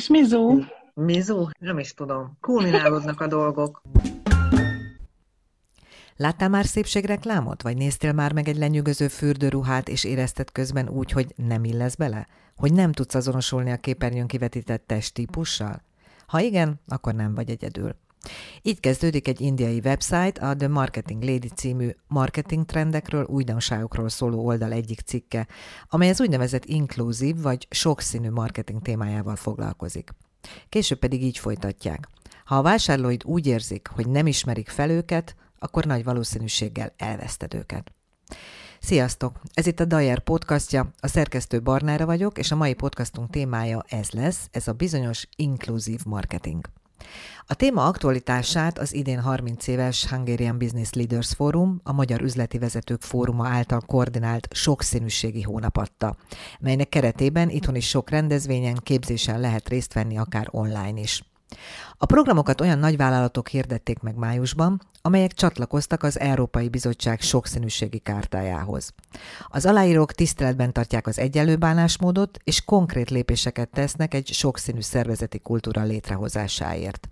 És Mizó? Mizó? Nem is tudom. Kulminálódnak a dolgok. Láttál már szépségreklámot, vagy néztél már meg egy lenyűgöző fürdőruhát, és érezted közben úgy, hogy nem illesz bele? Hogy nem tudsz azonosulni a képernyőn kivetített testtípussal? Ha igen, akkor nem vagy egyedül. Így kezdődik egy indiai website, a The Marketing Lady című marketing trendekről, újdonságokról szóló oldal egyik cikke, amely az úgynevezett inkluzív vagy sokszínű marketing témájával foglalkozik. Később pedig így folytatják. Ha a vásárlóid úgy érzik, hogy nem ismerik fel őket, akkor nagy valószínűséggel elveszted őket. Sziasztok! Ez itt a Dajer podcastja, a szerkesztő Barnára vagyok, és a mai podcastunk témája ez lesz, ez a bizonyos inkluzív marketing. A téma aktualitását az idén 30 éves Hungarian Business Leaders Forum, a Magyar Üzleti Vezetők Fóruma által koordinált sokszínűségi hónap adta, melynek keretében itthon is sok rendezvényen, képzésen lehet részt venni akár online is. A programokat olyan nagyvállalatok hirdették meg májusban, amelyek csatlakoztak az Európai Bizottság sokszínűségi kártájához. Az aláírók tiszteletben tartják az egyenlő bánásmódot, és konkrét lépéseket tesznek egy sokszínű szervezeti kultúra létrehozásáért.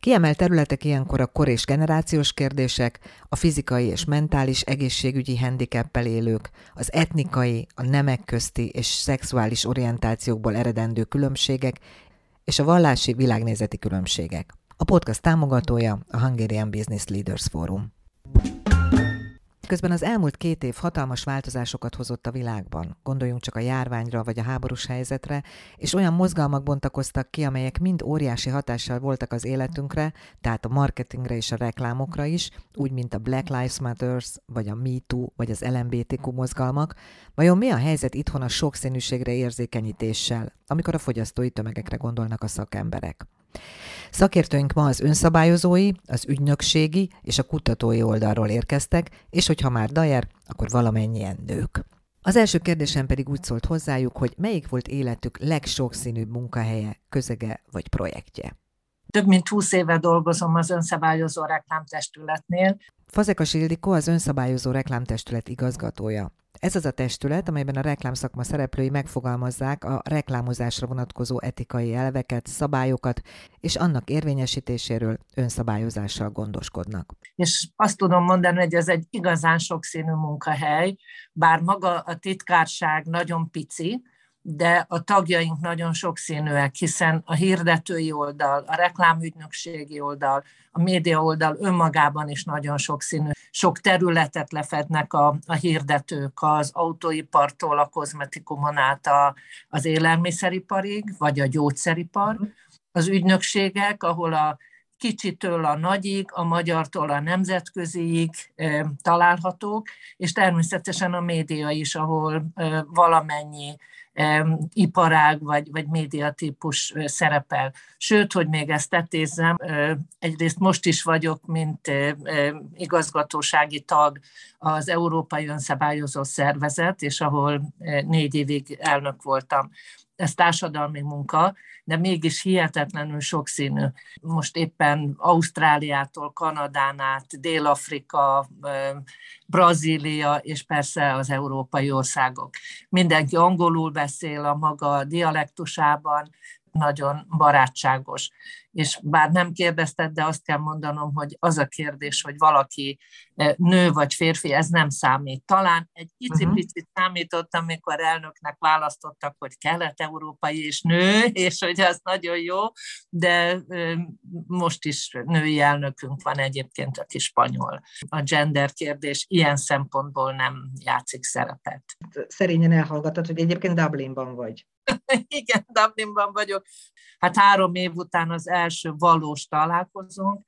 Kiemelt területek ilyenkor a kor és generációs kérdések, a fizikai és mentális egészségügyi handicappel élők, az etnikai, a nemek közti és szexuális orientációkból eredendő különbségek és a vallási világnézeti különbségek. A podcast támogatója a Hungarian Business Leaders Forum. Közben az elmúlt két év hatalmas változásokat hozott a világban. Gondoljunk csak a járványra vagy a háborús helyzetre, és olyan mozgalmak bontakoztak ki, amelyek mind óriási hatással voltak az életünkre, tehát a marketingre és a reklámokra is, úgy, mint a Black Lives Matters, vagy a MeToo, vagy az LMBTQ mozgalmak. Vajon mi a helyzet itthon a sokszínűségre érzékenyítéssel, amikor a fogyasztói tömegekre gondolnak a szakemberek? Szakértőink ma az önszabályozói, az ügynökségi és a kutatói oldalról érkeztek, és hogyha már dajer, akkor valamennyien nők. Az első kérdésem pedig úgy szólt hozzájuk, hogy melyik volt életük legsokszínűbb munkahelye, közege vagy projektje. Több mint 20 éve dolgozom az önszabályozó reklámtestületnél. Fazekas Ildikó az önszabályozó reklámtestület igazgatója. Ez az a testület, amelyben a reklámszakma szereplői megfogalmazzák a reklámozásra vonatkozó etikai elveket, szabályokat, és annak érvényesítéséről önszabályozással gondoskodnak. És azt tudom mondani, hogy ez egy igazán sokszínű munkahely, bár maga a titkárság nagyon pici, de a tagjaink nagyon sokszínűek, hiszen a hirdetői oldal, a reklámügynökségi oldal, a média oldal önmagában is nagyon sokszínű. Sok területet lefednek a, a hirdetők az autóipartól, a kozmetikumon át a, az élelmiszeriparig, vagy a gyógyszeripar. Mhm. Az ügynökségek, ahol a kicsitől a nagyig, a magyartól a nemzetköziig e, találhatók, és természetesen a média is, ahol e, valamennyi iparág vagy, vagy médiatípus szerepel. Sőt, hogy még ezt tetézzem, egyrészt most is vagyok, mint igazgatósági tag az Európai Önszabályozó Szervezet, és ahol négy évig elnök voltam ez társadalmi munka, de mégis hihetetlenül sokszínű. Most éppen Ausztráliától, Kanadán át, Dél-Afrika, Brazília, és persze az európai országok. Mindenki angolul beszél a maga dialektusában, nagyon barátságos. És bár nem kérdezted, de azt kell mondanom, hogy az a kérdés, hogy valaki e, nő vagy férfi, ez nem számít. Talán egy icipicit uh-huh. számított, amikor elnöknek választottak, hogy kelet-európai és nő, és hogy az nagyon jó, de most is női elnökünk van egyébként, aki spanyol. A gender kérdés ilyen szempontból nem játszik szerepet. Szerényen elhallgattad, hogy egyébként Dublinban vagy. Igen, Dublinban vagyok. Hát három év után az első valós találkozónk,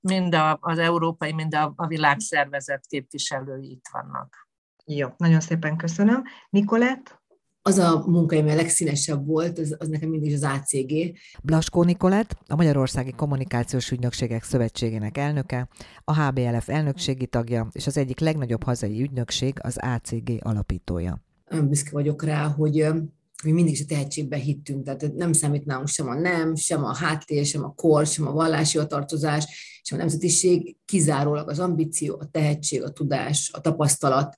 mind az európai, mind a világszervezet képviselői itt vannak. Jó, nagyon szépen köszönöm. Nikolett? az a munka, ami a legszínesebb volt, az, az nekem mindig az ACG. Blaskó Nikolett, a Magyarországi Kommunikációs Ügynökségek Szövetségének elnöke, a HBLF elnökségi tagja, és az egyik legnagyobb hazai ügynökség az ACG alapítója. Büszke vagyok rá, hogy mi mindig is a tehetségben hittünk, tehát nem számít nálunk sem a nem, sem a háttér, sem a kor, sem a vallási tartozás, sem a nemzetiség, kizárólag az ambíció, a tehetség, a tudás, a tapasztalat,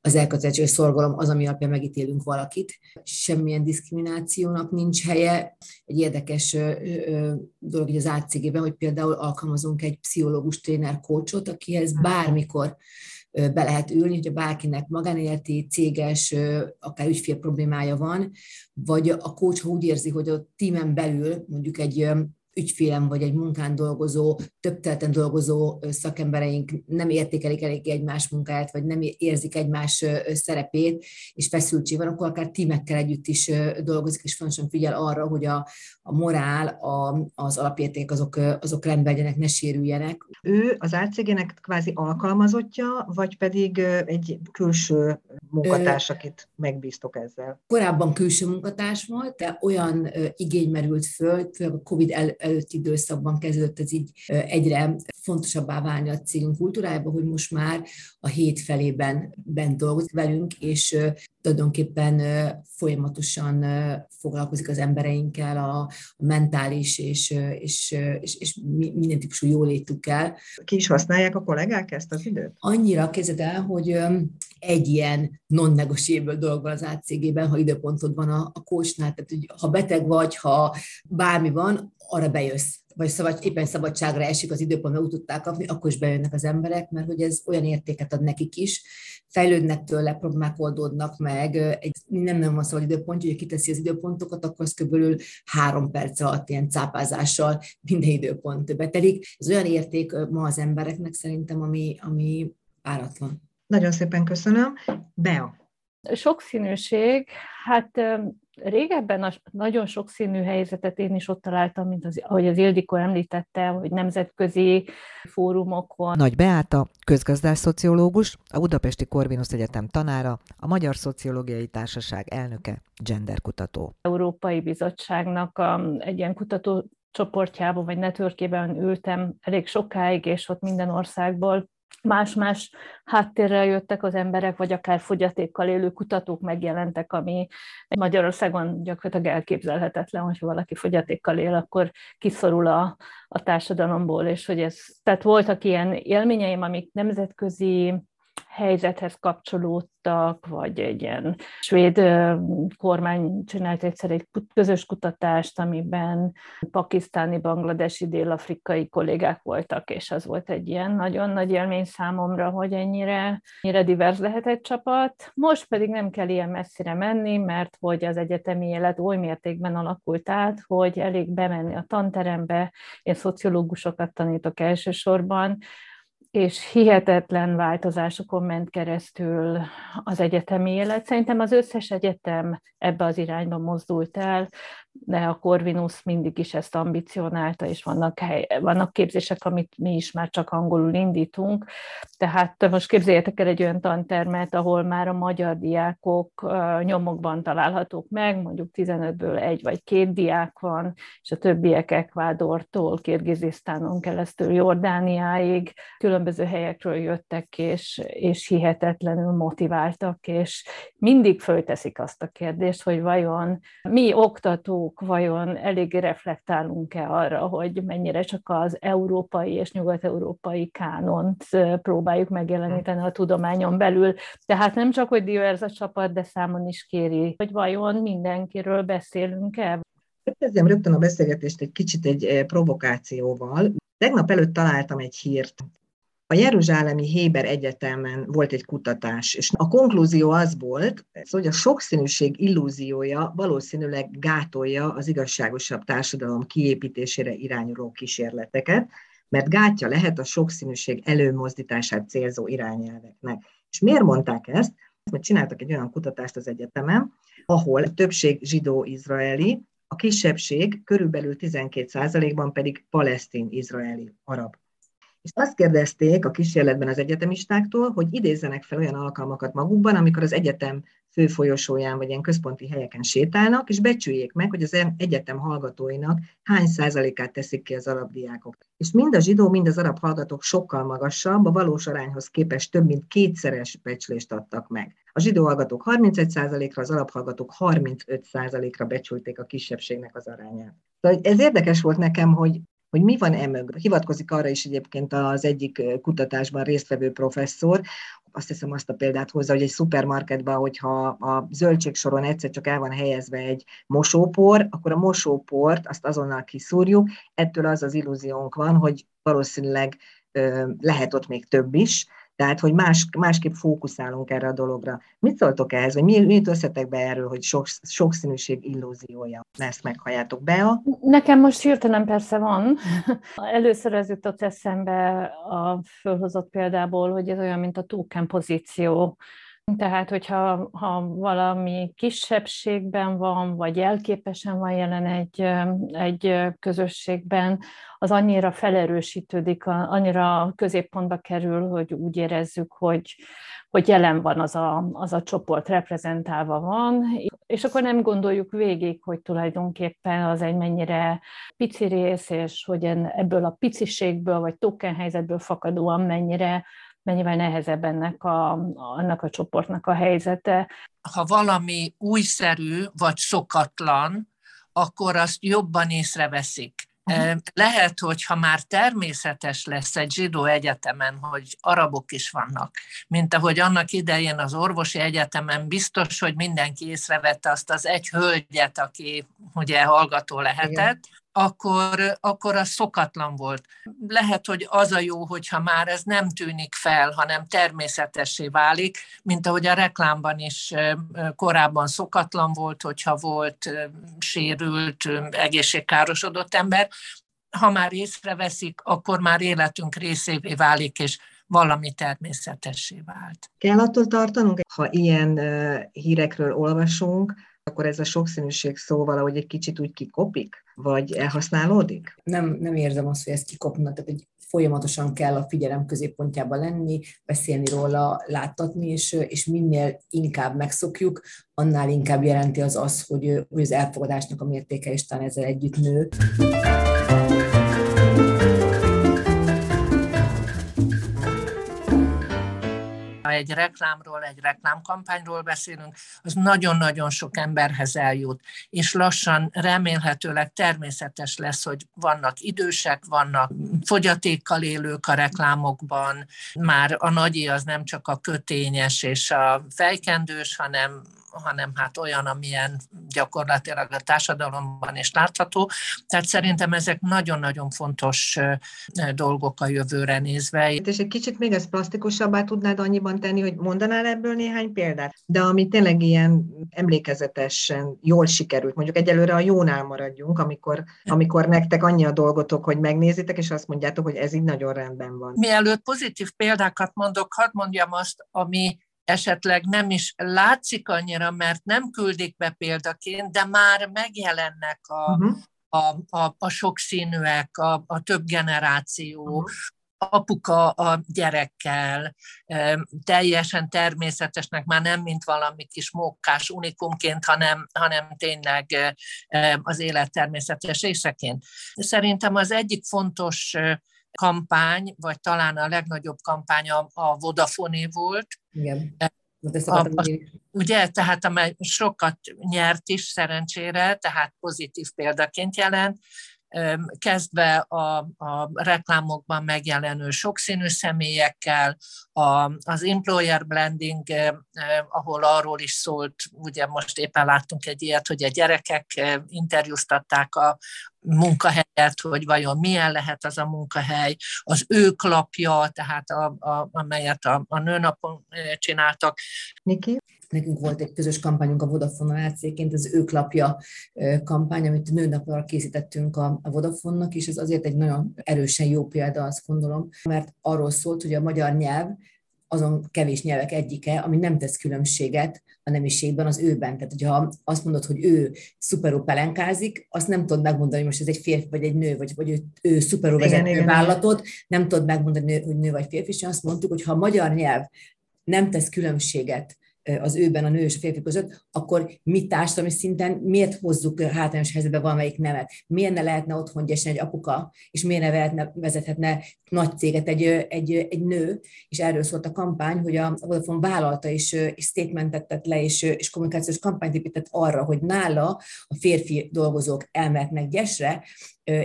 az elkötelezés szorgalom az, ami alapján megítélünk valakit. Semmilyen diszkriminációnak nincs helye. Egy érdekes dolog így az átcégében, hogy például alkalmazunk egy pszichológus tréner coachot, akihez bármikor be lehet ülni, hogyha bárkinek magánéleti, céges, akár ügyfél problémája van, vagy a coach, ha úgy érzi, hogy a tímen belül mondjuk egy ügyfélem vagy egy munkán dolgozó, több telten dolgozó szakembereink nem értékelik elég egymás munkáját, vagy nem érzik egymás szerepét, és feszültség van, akkor akár tímekkel együtt is dolgozik, és fontosan figyel arra, hogy a, a morál, a, az alapértékek azok, azok rendben legyenek, ne sérüljenek. Ő az átszégének kvázi alkalmazottja, vagy pedig egy külső munkatárs, akit megbíztok ezzel? Korábban külső munkatárs volt, de olyan igény merült föl, főleg a COVID el, előtti időszakban kezdődött ez így egyre fontosabbá válni a cégünk kultúrájában, hogy most már a hét felében bent dolgozik velünk, és tulajdonképpen folyamatosan foglalkozik az embereinkkel, a, mentális és, és, és, és minden típusú jólétükkel. Ki is használják a kollégák ezt az időt? Annyira kezded el, hogy egy ilyen non-negotiable dolog van az átcégében, ha időpontod van a, a kósnál, tehát hogy ha beteg vagy, ha bármi van, arra bejössz vagy szabad, éppen szabadságra esik az időpont, mert úgy tudták kapni, akkor is bejönnek az emberek, mert hogy ez olyan értéket ad nekik is, fejlődnek tőle, problémák oldódnak meg, egy, nem nem van szabad időpont, hogy kiteszi az időpontokat, akkor az kb. három perc alatt ilyen cápázással minden időpont betelik. Ez olyan érték ma az embereknek szerintem, ami, ami páratlan. Nagyon szépen köszönöm. Bea. Sokszínűség, hát régebben a nagyon sokszínű helyzetet én is ott találtam, mint az, ahogy az Ildikó említette, hogy nemzetközi fórumokon. Nagy Beáta, közgazdász-szociológus, a Budapesti Korvinusz Egyetem tanára, a Magyar Szociológiai Társaság elnöke, genderkutató. Európai Bizottságnak a, egy ilyen kutató csoportjában vagy networkében ültem elég sokáig, és ott minden országból más-más háttérrel jöttek az emberek, vagy akár fogyatékkal élő kutatók megjelentek, ami Magyarországon gyakorlatilag elképzelhetetlen, hogyha valaki fogyatékkal él, akkor kiszorul a, a társadalomból, és hogy ez, tehát voltak ilyen élményeim, amik nemzetközi helyzethez kapcsolódtak, vagy egy ilyen svéd kormány csinált egyszer egy közös kutatást, amiben pakisztáni, bangladesi, dél-afrikai kollégák voltak, és az volt egy ilyen nagyon nagy élmény számomra, hogy ennyire, ennyire divers lehet egy csapat. Most pedig nem kell ilyen messzire menni, mert hogy az egyetemi élet oly mértékben alakult át, hogy elég bemenni a tanterembe, én szociológusokat tanítok elsősorban, és hihetetlen változásokon ment keresztül az egyetemi élet. Szerintem az összes egyetem ebbe az irányba mozdult el, de a Corvinus mindig is ezt ambicionálta, és vannak, hely, vannak képzések, amit mi is már csak angolul indítunk. Tehát most képzeljétek el egy olyan tantermet, ahol már a magyar diákok nyomokban találhatók meg, mondjuk 15-ből egy vagy két diák van, és a többiek Ekvádortól, Kirgizisztánon keresztül Jordániáig különböző helyekről jöttek, és, és hihetetlenül motiváltak, és mindig fölteszik azt a kérdést, hogy vajon mi oktató kutatók vajon elég reflektálunk-e arra, hogy mennyire csak az európai és nyugat-európai kánont próbáljuk megjeleníteni a tudományon belül. Tehát nem csak, hogy divers a csapat, de számon is kéri, hogy vajon mindenkiről beszélünk-e. Kezdjem rögtön a beszélgetést egy kicsit egy provokációval. Tegnap előtt találtam egy hírt a Jeruzsálemi Héber Egyetemen volt egy kutatás, és a konklúzió az volt, hogy a sokszínűség illúziója valószínűleg gátolja az igazságosabb társadalom kiépítésére irányuló kísérleteket, mert gátja lehet a sokszínűség előmozdítását célzó irányelveknek. És miért mondták ezt? Mert csináltak egy olyan kutatást az egyetemen, ahol többség zsidó-izraeli, a kisebbség körülbelül 12%-ban pedig palesztin-izraeli arab és azt kérdezték a kísérletben az egyetemistáktól, hogy idézzenek fel olyan alkalmakat magukban, amikor az egyetem főfolyosóján vagy ilyen központi helyeken sétálnak, és becsüljék meg, hogy az egyetem hallgatóinak hány százalékát teszik ki az arab diákok. És mind a zsidó, mind az arab hallgatók sokkal magasabb, a valós arányhoz képest több mint kétszeres becslést adtak meg. A zsidó hallgatók 31%-ra, az alaphallgatók 35%-ra becsülték a kisebbségnek az arányát. Tehát ez érdekes volt nekem, hogy hogy mi van emög. Hivatkozik arra is egyébként az egyik kutatásban résztvevő professzor, azt hiszem azt a példát hozza, hogy egy szupermarketben, hogyha a zöldségsoron egyszer csak el van helyezve egy mosópor, akkor a mosóport azt azonnal kiszúrjuk, ettől az az illúziónk van, hogy valószínűleg lehet ott még több is, tehát, hogy más, másképp fókuszálunk erre a dologra. Mit szóltok ehhez, vagy mi, mit összetek be erről, hogy sok, sokszínűség illúziója? Ezt meghalljátok be. Nekem most hirtelen persze van. Először ez jutott eszembe a fölhozott példából, hogy ez olyan, mint a token pozíció. Tehát, hogyha ha valami kisebbségben van, vagy jelképesen van jelen egy, egy közösségben, az annyira felerősítődik, annyira középpontba kerül, hogy úgy érezzük, hogy, hogy jelen van az a, az a csoport, reprezentálva van, és akkor nem gondoljuk végig, hogy tulajdonképpen az egy mennyire pici rész, és hogy ebből a piciségből, vagy token helyzetből fakadóan mennyire mennyivel nehezebb ennek a, annak a csoportnak a helyzete. Ha valami újszerű vagy szokatlan, akkor azt jobban észreveszik. Lehet, hogy ha már természetes lesz egy zsidó egyetemen, hogy arabok is vannak, mint ahogy annak idején az orvosi egyetemen biztos, hogy mindenki észrevette azt az egy hölgyet, aki ugye hallgató lehetett, Igen akkor, akkor az szokatlan volt. Lehet, hogy az a jó, hogyha már ez nem tűnik fel, hanem természetessé válik, mint ahogy a reklámban is korábban szokatlan volt, hogyha volt sérült, egészségkárosodott ember. Ha már észreveszik, akkor már életünk részévé válik, és valami természetessé vált. Kell attól tartanunk, ha ilyen hírekről olvasunk, akkor ez a sokszínűség szó valahogy egy kicsit úgy kikopik, vagy elhasználódik? Nem, nem érzem azt, hogy ez kikopna, tehát egy folyamatosan kell a figyelem középpontjában lenni, beszélni róla, láttatni, és, és minél inkább megszokjuk, annál inkább jelenti az az, hogy, hogy az elfogadásnak a mértéke is talán ezzel együtt nő. Egy reklámról, egy reklámkampányról beszélünk, az nagyon-nagyon sok emberhez eljut, és lassan remélhetőleg természetes lesz, hogy vannak idősek, vannak fogyatékkal élők a reklámokban, már a nagyi az nem csak a kötényes és a fejkendős, hanem hanem hát olyan, amilyen gyakorlatilag a társadalomban is látható. Tehát szerintem ezek nagyon-nagyon fontos dolgok a jövőre nézve. És egy kicsit még ezt plastikusabbá tudnád annyiban tenni, hogy mondanál ebből néhány példát, de ami tényleg ilyen emlékezetesen jól sikerült, mondjuk egyelőre a jónál maradjunk, amikor, amikor nektek annyi a dolgotok, hogy megnézitek, és azt mondjátok, hogy ez így nagyon rendben van. Mielőtt pozitív példákat mondok, hadd mondjam azt, ami esetleg nem is látszik annyira, mert nem küldik be példaként, de már megjelennek a, uh-huh. a, a, a sokszínűek, a, a több generáció, uh-huh apuka a gyerekkel, teljesen természetesnek, már nem mint valami kis mókás unikumként, hanem, hanem tényleg az élet természetes részeként. Szerintem az egyik fontos kampány, vagy talán a legnagyobb kampány a, a Vodafone volt. Igen. A, a, ugye, tehát amely sokat nyert is szerencsére, tehát pozitív példaként jelent, kezdve a, a reklámokban megjelenő sokszínű személyekkel, a, az employer blending, ahol arról is szólt, ugye most éppen láttunk egy ilyet, hogy a gyerekek interjúztatták a munkahelyet, hogy vajon milyen lehet az a munkahely, az ő klapja, tehát a, a, amelyet a, a nőnapon csináltak. Niki? Nekünk volt egy közös kampányunk a Vodafone AC-ként, az ők lapja kampány, amit nőnapra készítettünk a, a Vodafone-nak, és ez azért egy nagyon erősen jó példa, azt gondolom, mert arról szólt, hogy a magyar nyelv azon kevés nyelvek egyike, ami nem tesz különbséget a nemiségben, az őben. Tehát, hogyha azt mondod, hogy ő szuperú pelenkázik, azt nem tudod megmondani, hogy most ez egy férfi vagy egy nő, vagy, vagy ő, ő szuperú vezető vállalatot, nem tudod megmondani, hogy nő vagy férfi, és azt mondtuk, hogy ha a magyar nyelv nem tesz különbséget az őben a nő és a férfi között, akkor mi társadalmi szinten miért hozzuk hátrányos helyzetbe valamelyik nevet? Miért ne lehetne otthon gyesen egy apuka, és miért ne vehetne, vezethetne nagy céget egy, egy, egy nő, és erről szólt a kampány, hogy a Vodafone vállalta és, és statementet le, és, és kommunikációs kampányt épített arra, hogy nála a férfi dolgozók elmehetnek gyesre,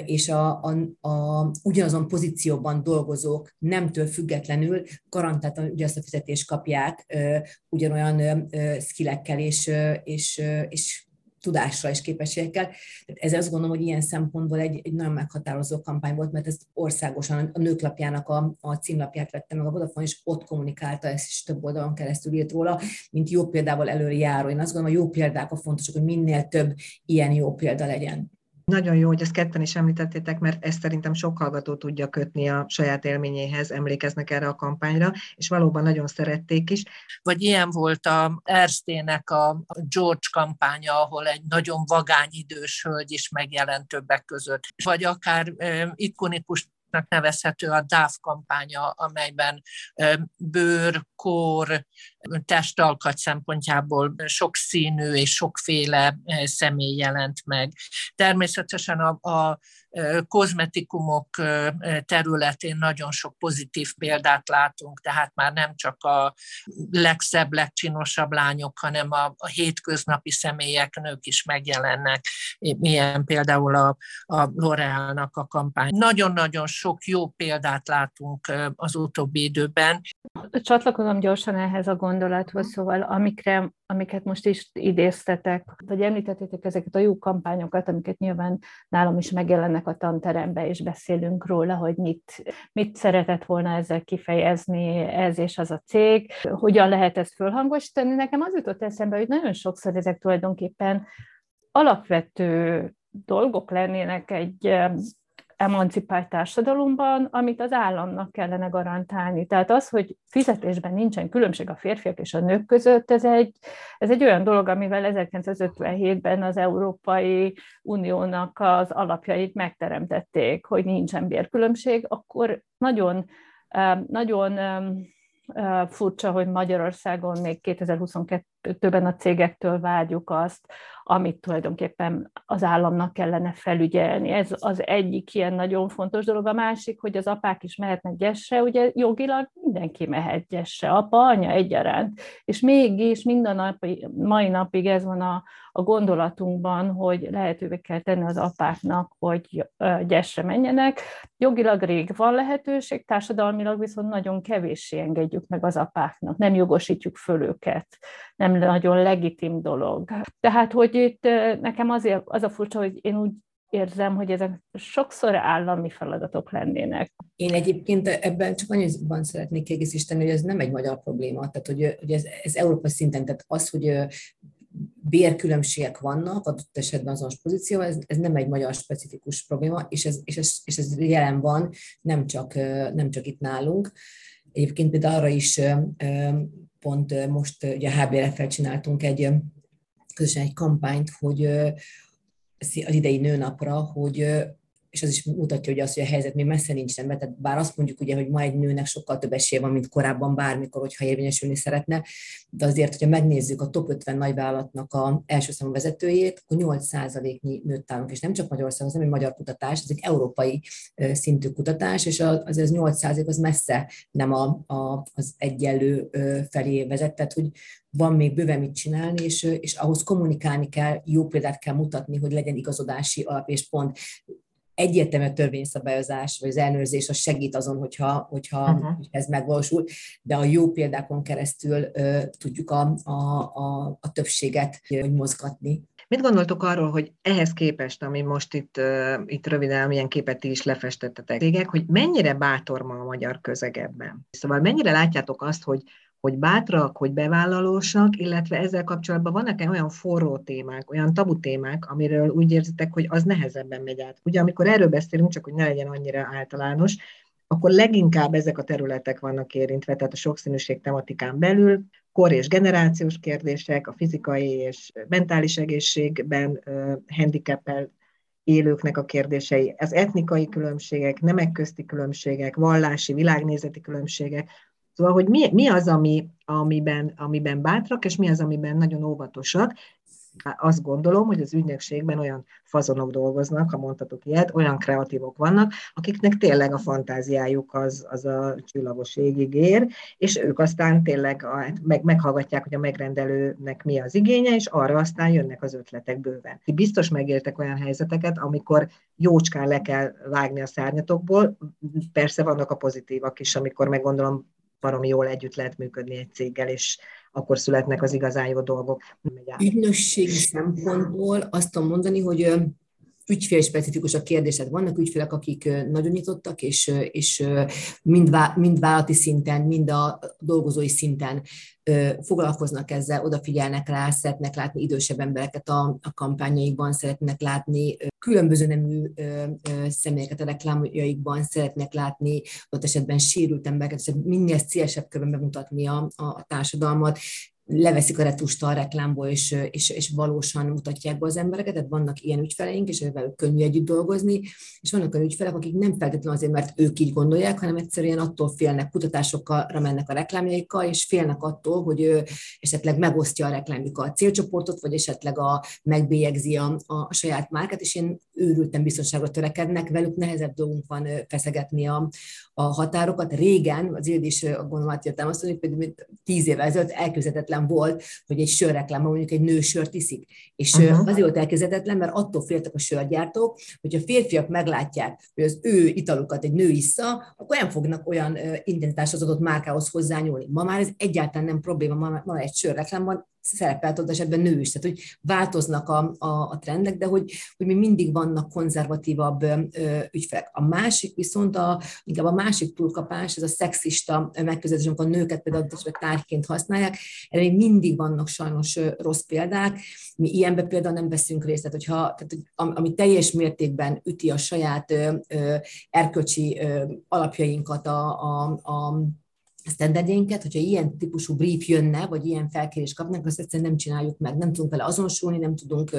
és a, a, a, ugyanazon pozícióban dolgozók nemtől függetlenül garantáltan ugyanazt a fizetést kapják ugyanolyan skillekkel és, és, és tudással és képességekkel. Ez azt gondolom, hogy ilyen szempontból egy, egy nagyon meghatározó kampány volt, mert ez országosan a nőklapjának a, a címlapját vette meg a Vodafone, és ott kommunikálta ezt, és több oldalon keresztül írt róla, mint jó példával előre járó. Én azt gondolom, a jó példák a fontosak, hogy minél több ilyen jó példa legyen. Nagyon jó, hogy ezt ketten is említettétek, mert ezt szerintem sok hallgató tudja kötni a saját élményéhez, emlékeznek erre a kampányra, és valóban nagyon szerették is. Vagy ilyen volt a Erstének a George kampánya, ahol egy nagyon vagány idős hölgy is megjelent többek között. Vagy akár ikonikus projektnek nevezhető a DAF kampánya, amelyben bőr, kór, testalkat szempontjából sokszínű és sokféle személy jelent meg. Természetesen a, a kozmetikumok területén nagyon sok pozitív példát látunk, tehát már nem csak a legszebb, legcsinosabb lányok, hanem a, a hétköznapi személyek, nők is megjelennek, ilyen például a, a L'Orealnak a kampány. Nagyon-nagyon sok jó példát látunk az utóbbi időben. Csatlakozom gyorsan ehhez a gondolathoz, szóval amikre, amiket most is idéztetek, vagy említettétek ezeket a jó kampányokat, amiket nyilván nálam is megjelennek a tanterembe, és beszélünk róla, hogy mit, mit szeretett volna ezzel kifejezni ez és az a cég, hogyan lehet ezt fölhangosítani. Nekem az jutott eszembe, hogy nagyon sokszor ezek tulajdonképpen alapvető dolgok lennének egy emancipált társadalomban, amit az államnak kellene garantálni. Tehát az, hogy fizetésben nincsen különbség a férfiak és a nők között, ez egy, ez egy olyan dolog, amivel 1957-ben az Európai Uniónak az alapjait megteremtették, hogy nincsen bérkülönbség, akkor nagyon, nagyon furcsa, hogy Magyarországon még 2022-ben a cégektől vágyjuk azt, amit tulajdonképpen az államnak kellene felügyelni. Ez az egyik ilyen nagyon fontos dolog. A másik, hogy az apák is mehetnek gyesre, ugye jogilag mindenki mehet gyesre, apa, anya egyaránt. És mégis minden nap, mai napig ez van a, a gondolatunkban, hogy lehetővé kell tenni az apáknak, hogy gyesre menjenek. Jogilag rég van lehetőség, társadalmilag viszont nagyon kevéssé engedjük meg az apáknak, nem jogosítjuk föl őket, nem nagyon legitim dolog. Tehát, hogy itt nekem azért az a furcsa, hogy én úgy érzem, hogy ezek sokszor állami feladatok lennének. Én egyébként ebben csak annyiban szeretnék kiegészíteni, hogy ez nem egy magyar probléma, tehát hogy, hogy ez, ez Európa szinten, tehát az, hogy bérkülönbségek vannak adott esetben azonos pozíció, ez, ez nem egy magyar specifikus probléma, és ez, és, ez, és ez jelen van, nem csak, nem csak itt nálunk. Egyébként például arra is pont most ugye a HBRF-fel csináltunk egy közösen egy kampányt, hogy az idei nőnapra, hogy és az is mutatja, hogy az, hogy a helyzet még messze nincs rendben, tehát bár azt mondjuk ugye, hogy ma egy nőnek sokkal több esélye van, mint korábban bármikor, hogyha érvényesülni szeretne, de azért, hogyha megnézzük a top 50 nagyvállalatnak a első számú vezetőjét, akkor 8%-nyi nőtt állunk, és nem csak Magyarországon, ez nem egy magyar kutatás, ez egy európai szintű kutatás, és az, az 8% az messze nem a, a, az egyenlő felé vezet, tehát hogy van még bőven mit csinálni, és, és ahhoz kommunikálni kell, jó példát kell mutatni, hogy legyen igazodási alap és pont egyértelmű törvényszabályozás, vagy az ellenőrzés az segít azon, hogyha, hogyha uh-huh. ez megvalósul, de a jó példákon keresztül uh, tudjuk a, a, a, a többséget hogy mozgatni. Mit gondoltok arról, hogy ehhez képest, ami most itt, uh, itt röviden, milyen képet ti is lefestettetek, tégek, hogy mennyire bátor ma a magyar közeg ebben? Szóval mennyire látjátok azt, hogy hogy bátrak, hogy bevállalósak, illetve ezzel kapcsolatban vannak-e olyan forró témák, olyan tabu témák, amiről úgy érzitek, hogy az nehezebben megy át. Ugye amikor erről beszélünk, csak hogy ne legyen annyira általános, akkor leginkább ezek a területek vannak érintve, tehát a sokszínűség tematikán belül, kor és generációs kérdések, a fizikai és mentális egészségben handicapel élőknek a kérdései, az etnikai különbségek, nemek közti különbségek, vallási, világnézeti különbségek, Szóval, hogy mi, mi az, ami, amiben, amiben bátrak, és mi az, amiben nagyon óvatosak, azt gondolom, hogy az ügynökségben olyan fazonok dolgoznak, ha mondhatok ilyet, olyan kreatívok vannak, akiknek tényleg a fantáziájuk az, az a csillagos égig ér, és ők aztán tényleg a, meg, meghallgatják, hogy a megrendelőnek mi az igénye, és arra aztán jönnek az ötletek bőven. Biztos megéltek olyan helyzeteket, amikor jócskán le kell vágni a szárnyatokból, persze vannak a pozitívak is, amikor meggondolom, baromi jól együtt lehet működni egy céggel, és akkor születnek az igazán jó dolgok. Ügynösségi szempontból azt tudom mondani, hogy ügyfélspecifikus a kérdésed. Vannak ügyfélek, akik nagyon nyitottak, és, és mind, vá, mind vállalati szinten, mind a dolgozói szinten foglalkoznak ezzel, odafigyelnek rá, szeretnek látni idősebb embereket a, a kampányaikban, szeretnek látni különböző nemű személyeket a reklámjaikban, szeretnek látni ott esetben sérült embereket, és minél szélesebb körben bemutatni a, a társadalmat, leveszik a retust a reklámból, és, és, és valósan mutatják be az embereket, tehát vannak ilyen ügyfeleink, és velük könnyű együtt dolgozni, és vannak olyan ügyfelek, akik nem feltétlenül azért, mert ők így gondolják, hanem egyszerűen attól félnek, kutatásokra mennek a reklámjaikkal, és félnek attól, hogy ő esetleg megosztja a reklámjuk a célcsoportot, vagy esetleg a, megbélyegzi a, a saját márkát, és én őrülten biztonságra törekednek, velük nehezebb dolgunk van feszegetni a, a határokat. Régen, az Ildi is gondolom átjöttem hogy például tíz évvel ezelőtt elképzelhetetlen volt, hogy egy sörreklámban mondjuk egy nő sört iszik. És uh-huh. azért volt elképzelhetetlen, mert attól féltek a sörgyártók, hogy a férfiak meglátják, hogy az ő italukat egy nő issza, akkor nem fognak olyan intenzitás az adott márkához hozzányúlni. Ma már ez egyáltalán nem probléma, ma, ma egy sörreklámban szerepelt ott esetben nő is, tehát hogy változnak a, a, a trendek, de hogy, hogy még mindig vannak konzervatívabb ö, ügyfelek. A másik viszont, a, inkább a másik túlkapás, ez a szexista megközelítés, amikor a nőket például tárgyként használják, erre még mindig vannak sajnos rossz példák. Mi ilyenbe például nem veszünk részt, tehát, hogyha, tehát, ami teljes mértékben üti a saját ö, ö, erkölcsi ö, alapjainkat, a, a, a standardjainket, hogyha ilyen típusú brief jönne, vagy ilyen felkérés kapnak, azt egyszerűen nem csináljuk meg. Nem tudunk vele azonosulni, nem tudunk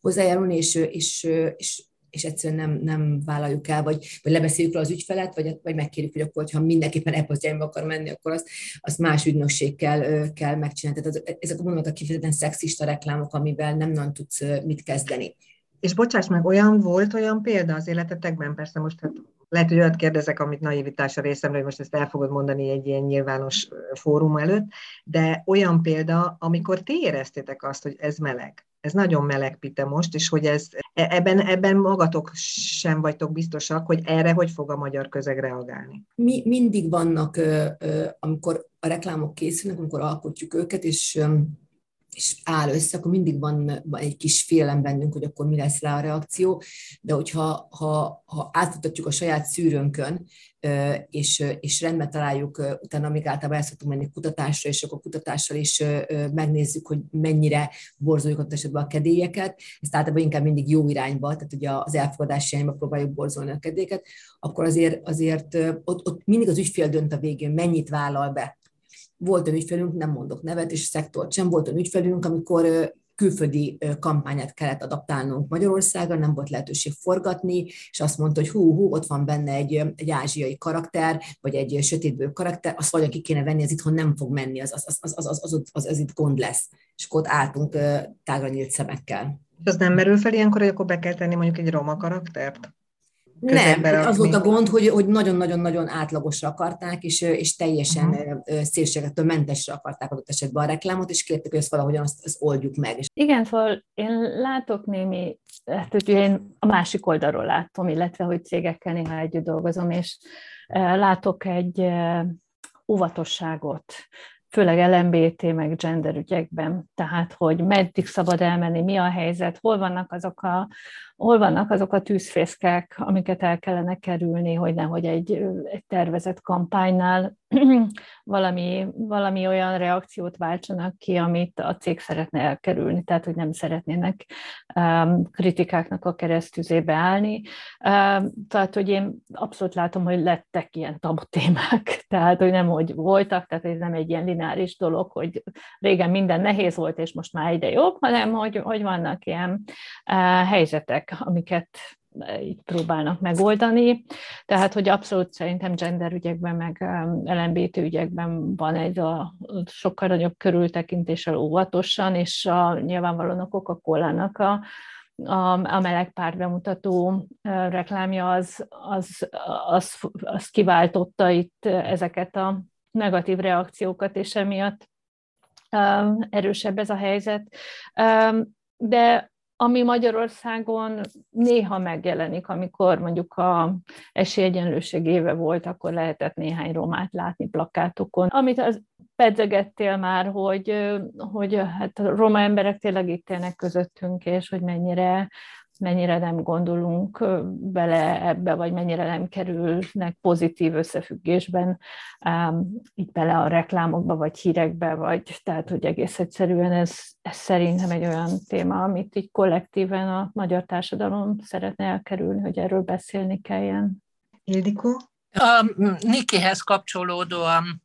hozzájárulni, és, és, és, és egyszerűen nem, nem vállaljuk el, vagy, vagy lebeszéljük az ügyfelet, vagy, vagy megkérjük, hogy akkor, ha mindenképpen az irányba akar menni, akkor azt, azt más ügynökség kell, kell megcsinálni. Tehát ezek a mondjuk a kifejezetten szexista reklámok, amivel nem nagyon tudsz mit kezdeni. És bocsáss meg, olyan volt olyan példa az életetekben, persze most hát lehet, hogy olyat kérdezek, amit naivitás a részemről, hogy most ezt el fogod mondani egy ilyen nyilvános fórum előtt, de olyan példa, amikor ti éreztétek azt, hogy ez meleg, ez nagyon meleg pite most, és hogy ez, e, ebben, ebben magatok sem vagytok biztosak, hogy erre hogy fog a magyar közeg reagálni. Mi mindig vannak, amikor a reklámok készülnek, amikor alkotjuk őket, és és áll össze, akkor mindig van, egy kis félelem bennünk, hogy akkor mi lesz rá a reakció, de hogyha ha, ha átmutatjuk a saját szűrőnkön, és, és rendben találjuk, utána még általában el szoktunk menni kutatásra, és akkor kutatással is megnézzük, hogy mennyire borzoljuk ott esetben a kedélyeket, ezt általában inkább mindig jó irányba, tehát ugye az elfogadási irányba próbáljuk borzolni a kedélyeket, akkor azért, azért ott, ott mindig az ügyfél dönt a végén, mennyit vállal be volt olyan ügyfelünk, nem mondok nevet, és szektort sem, volt olyan ügyfelünk, amikor külföldi kampányát kellett adaptálnunk Magyarországon, nem volt lehetőség forgatni, és azt mondta, hogy hú, hú, ott van benne egy, egy ázsiai karakter, vagy egy sötétből karakter, azt vagy ki kéne venni, az itthon nem fog menni, az, az, az, az, az, az, az, az, az itt gond lesz. És akkor ott álltunk tágra nyílt szemekkel. És az nem merül fel ilyenkor, hogy akkor be kell tenni mondjuk egy roma karaktert? Nem, az volt a gond, hogy, hogy nagyon-nagyon-nagyon átlagosra akarták, és, és teljesen uh-huh. szélségettől mentesre akarták adott esetben a reklámot, és kérték, hogy ezt valahogyan azt, azt oldjuk meg. Igen, szóval én látok némi, hát hogy én a másik oldalról látom, illetve hogy cégekkel néha együtt dolgozom, és látok egy óvatosságot, főleg LMBT meg gender ügyekben, tehát hogy meddig szabad elmenni, mi a helyzet, hol vannak azok a hol vannak azok a tűzfészkek, amiket el kellene kerülni, hogy nehogy egy, egy tervezett kampánynál valami, valami olyan reakciót váltsanak ki, amit a cég szeretne elkerülni, tehát hogy nem szeretnének um, kritikáknak a keresztüzébe állni. Um, tehát, hogy én abszolút látom, hogy lettek ilyen tabu témák, tehát, hogy nem, hogy voltak, tehát ez nem egy ilyen lineáris dolog, hogy régen minden nehéz volt, és most már egyre jobb, hanem hogy, hogy vannak ilyen uh, helyzetek, amiket így próbálnak megoldani. Tehát, hogy abszolút szerintem gender ügyekben, meg LMBT ügyekben van egy a sokkal nagyobb körültekintéssel óvatosan, és a, nyilvánvalóan a Coca-Cola-nak a, a, a meleg párt bemutató reklámja az, az, az, az kiváltotta itt ezeket a negatív reakciókat, és emiatt erősebb ez a helyzet. De ami Magyarországon néha megjelenik, amikor mondjuk a esélyegyenlőség éve volt, akkor lehetett néhány romát látni plakátokon. Amit az pedzegettél már, hogy, hogy hát a roma emberek tényleg itt élnek közöttünk, és hogy mennyire mennyire nem gondolunk bele ebbe, vagy mennyire nem kerülnek pozitív összefüggésben um, így bele a reklámokba, vagy hírekbe, vagy tehát, hogy egész egyszerűen ez, ez szerintem egy olyan téma, amit így kollektíven a magyar társadalom szeretne elkerülni, hogy erről beszélni kelljen. Ildikó? A Nikihez kapcsolódóan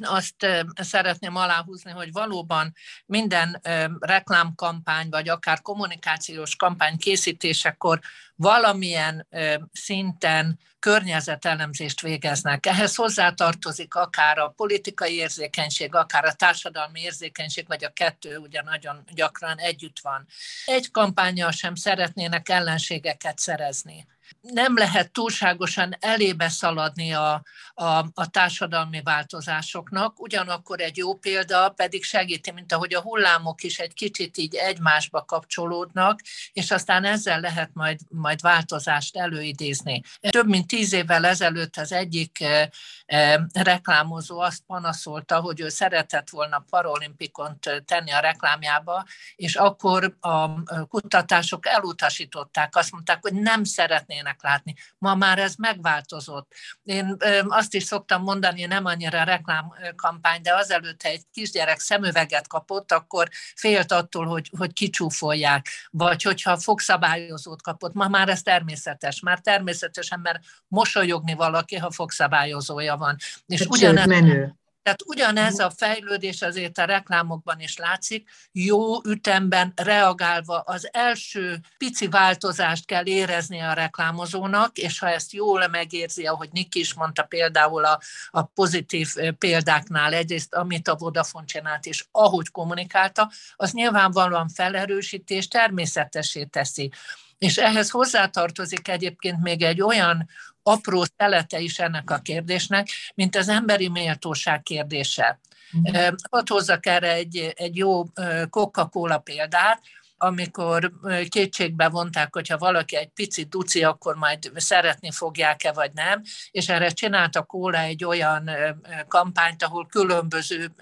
azt szeretném aláhúzni, hogy valóban minden reklámkampány, vagy akár kommunikációs kampány készítésekor valamilyen szinten környezetelemzést végeznek. Ehhez hozzátartozik akár a politikai érzékenység, akár a társadalmi érzékenység, vagy a kettő ugye nagyon gyakran együtt van. Egy kampányjal sem szeretnének ellenségeket szerezni nem lehet túlságosan elébe szaladni a, a, a társadalmi változásoknak, ugyanakkor egy jó példa pedig segíti, mint ahogy a hullámok is egy kicsit így egymásba kapcsolódnak, és aztán ezzel lehet majd, majd változást előidézni. Több mint tíz évvel ezelőtt az egyik e, e, reklámozó azt panaszolta, hogy ő szeretett volna paralimpikont tenni a reklámjába, és akkor a kutatások elutasították, azt mondták, hogy nem szeretnének szeretnének látni. Ma már ez megváltozott. Én azt is szoktam mondani, nem annyira reklámkampány, de azelőtt, ha egy kisgyerek szemüveget kapott, akkor félt attól, hogy, hogy kicsúfolják, vagy hogyha fogszabályozót kapott. Ma már ez természetes. Már természetesen, mert mosolyogni valaki, ha fogszabályozója van. És ugyanez, menő. Tehát ugyanez a fejlődés azért a reklámokban is látszik, jó ütemben reagálva az első pici változást kell érezni a reklámozónak, és ha ezt jól megérzi, ahogy Niki is mondta például a, a pozitív példáknál, egyrészt amit a Vodafone csinált, és ahogy kommunikálta, az nyilvánvalóan felerősítés természetesé teszi. És ehhez hozzátartozik egyébként még egy olyan apró szelete is ennek a kérdésnek, mint az emberi méltóság kérdése. Uh-huh. Hadd hozzak erre egy, egy jó Coca-Cola példát, amikor kétségbe vonták, hogyha valaki egy picit duci, akkor majd szeretni fogják-e, vagy nem, és erre csinálta Kóla egy olyan kampányt, ahol különböző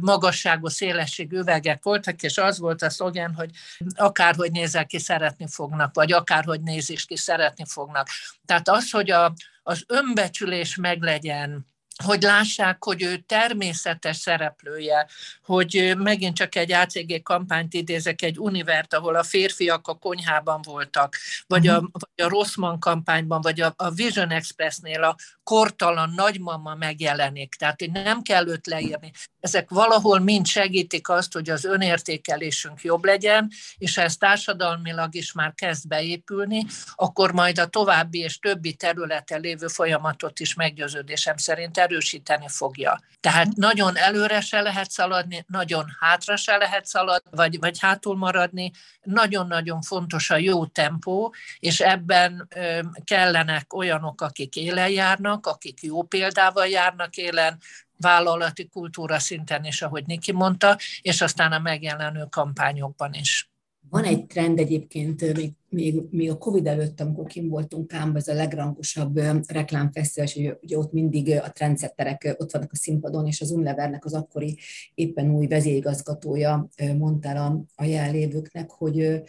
magasságú, szélességű üvegek voltak, és az volt a szlogen, hogy akárhogy nézel ki, szeretni fognak, vagy akárhogy nézés ki, szeretni fognak. Tehát az, hogy a, az önbecsülés meglegyen, hogy lássák, hogy ő természetes szereplője, hogy megint csak egy ACG kampányt idézek, egy univert, ahol a férfiak a konyhában voltak, vagy a, mhm. vagy a Rossmann kampányban, vagy a, a Vision Expressnél a kortalan nagymama megjelenik, tehát nem kell őt leírni. Ezek valahol mind segítik azt, hogy az önértékelésünk jobb legyen, és ha ez társadalmilag is már kezd beépülni, akkor majd a további és többi területen lévő folyamatot is meggyőződésem szerint erősíteni fogja. Tehát nagyon előre se lehet szaladni, nagyon hátra se lehet szaladni, vagy, vagy hátul maradni. Nagyon-nagyon fontos a jó tempó, és ebben ö, kellenek olyanok, akik élen járnak, akik jó példával járnak élen, vállalati kultúra szinten is, ahogy Niki mondta, és aztán a megjelenő kampányokban is. Van egy trend egyébként, még, még, még a Covid előtt, amikor kim voltunk Kámba, ez a legrangosabb reklámfesztivál, és ugye ott mindig a trendsetterek ott vannak a színpadon, és az Unilevernek az akkori éppen új vezérigazgatója mondta a, a jelenlévőknek, hogy,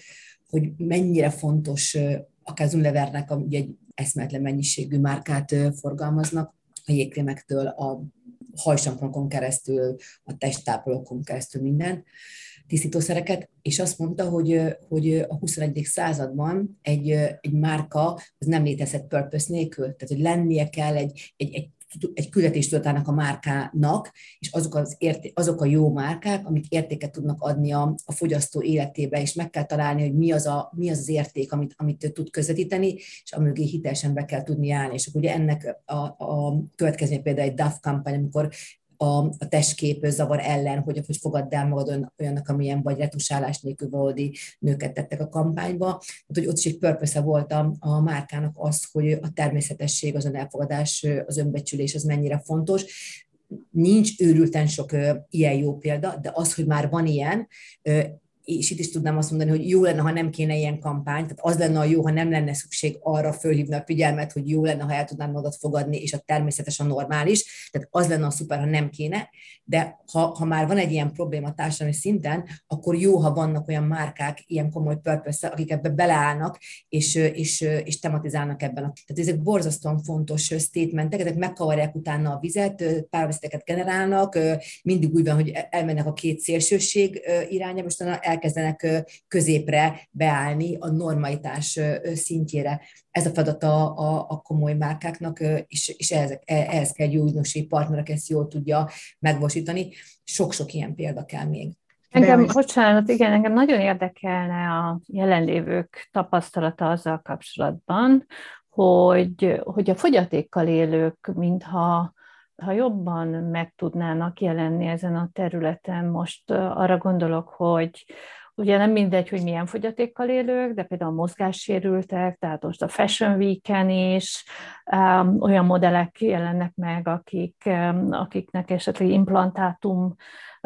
hogy mennyire fontos, akár az Unilevernek ugye egy eszmetlen mennyiségű márkát forgalmaznak, a jégkrémektől, a hajsamponokon keresztül, a testápolókon keresztül minden, tisztítószereket, és azt mondta, hogy, hogy a 21. században egy, egy márka az nem létezhet purpose nélkül, tehát hogy lennie kell egy, egy, egy egy küldetést adnának a márkának, és azok, az érté, azok a jó márkák, amik értéket tudnak adni a, a fogyasztó életébe, és meg kell találni, hogy mi az, a, mi az az érték, amit, amit ő tud közvetíteni, és amögé hitelesen be kell tudni állni. És akkor ugye ennek a, a következmény például egy DAF kampány, amikor a, a testkép zavar ellen, hogy, hogy fogadd el magad olyannak, amilyen vagy retusálás nélkül valódi nőket tettek a kampányba. Tehát, hogy ott is egy purpose volt a, a márkának az, hogy a természetesség, az elfogadás, az önbecsülés az mennyire fontos nincs őrülten sok ö, ilyen jó példa, de az, hogy már van ilyen, ö, és itt is tudnám azt mondani, hogy jó lenne, ha nem kéne ilyen kampány, tehát az lenne a jó, ha nem lenne szükség arra fölhívni a figyelmet, hogy jó lenne, ha el tudnád magad fogadni, és a természetes a normális, tehát az lenne a szuper, ha nem kéne, de ha, ha már van egy ilyen probléma társadalmi szinten, akkor jó, ha vannak olyan márkák, ilyen komoly purpose akik ebbe beleállnak, és, és, és tematizálnak ebben. Tehát ezek borzasztóan fontos statementek, ezek megkavarják utána a vizet, párbeszédeket generálnak, mindig úgy van, hogy elmennek a két szélsőség irányába, és elkezdenek középre beállni a normalitás szintjére. Ez a feladata a, a komoly márkáknak, és, és ehhez, e, ehhez kell egy jó ügynökségi partnerek ezt jól tudja megvalósítani. Sok-sok ilyen példa kell még. Engem, bocsánat, igen, engem nagyon érdekelne a jelenlévők tapasztalata azzal kapcsolatban, hogy, hogy a fogyatékkal élők, mintha ha jobban meg tudnának jelenni ezen a területen, most arra gondolok, hogy ugye nem mindegy, hogy milyen fogyatékkal élők, de például mozgássérültek, tehát most a Fashion Week-en is um, olyan modellek jelennek meg, akik, um, akiknek esetleg implantátum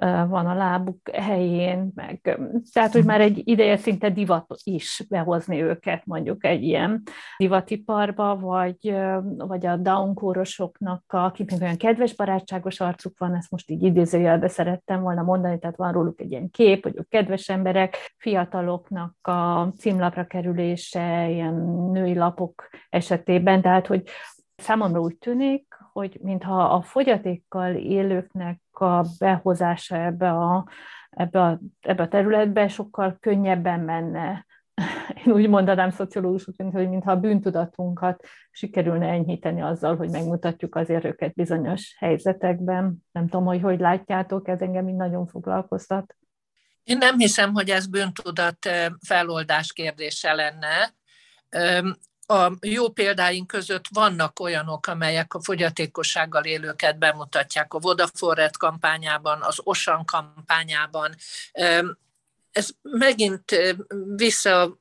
van a lábuk helyén, meg, tehát, hogy már egy ideje szinte divat is behozni őket mondjuk egy ilyen divatiparba, vagy, vagy a downkórosoknak, akiknek olyan kedves, barátságos arcuk van, ezt most így idézőjelbe szerettem volna mondani, tehát van róluk egy ilyen kép, hogy ők kedves emberek, fiataloknak a címlapra kerülése, ilyen női lapok esetében, tehát, hogy számomra úgy tűnik, hogy mintha a fogyatékkal élőknek a behozása ebbe a, ebbe a, ebbe a területbe sokkal könnyebben menne. Én úgy mondanám szociológusként, hogy mintha a bűntudatunkat sikerülne enyhíteni azzal, hogy megmutatjuk azért őket bizonyos helyzetekben. Nem tudom, hogy hogy látjátok, ez engem így nagyon foglalkoztat. Én nem hiszem, hogy ez bűntudat feloldás kérdése lenne a jó példáink között vannak olyanok, amelyek a fogyatékossággal élőket bemutatják a Vodafone kampányában, az Osan kampányában. Ez megint vissza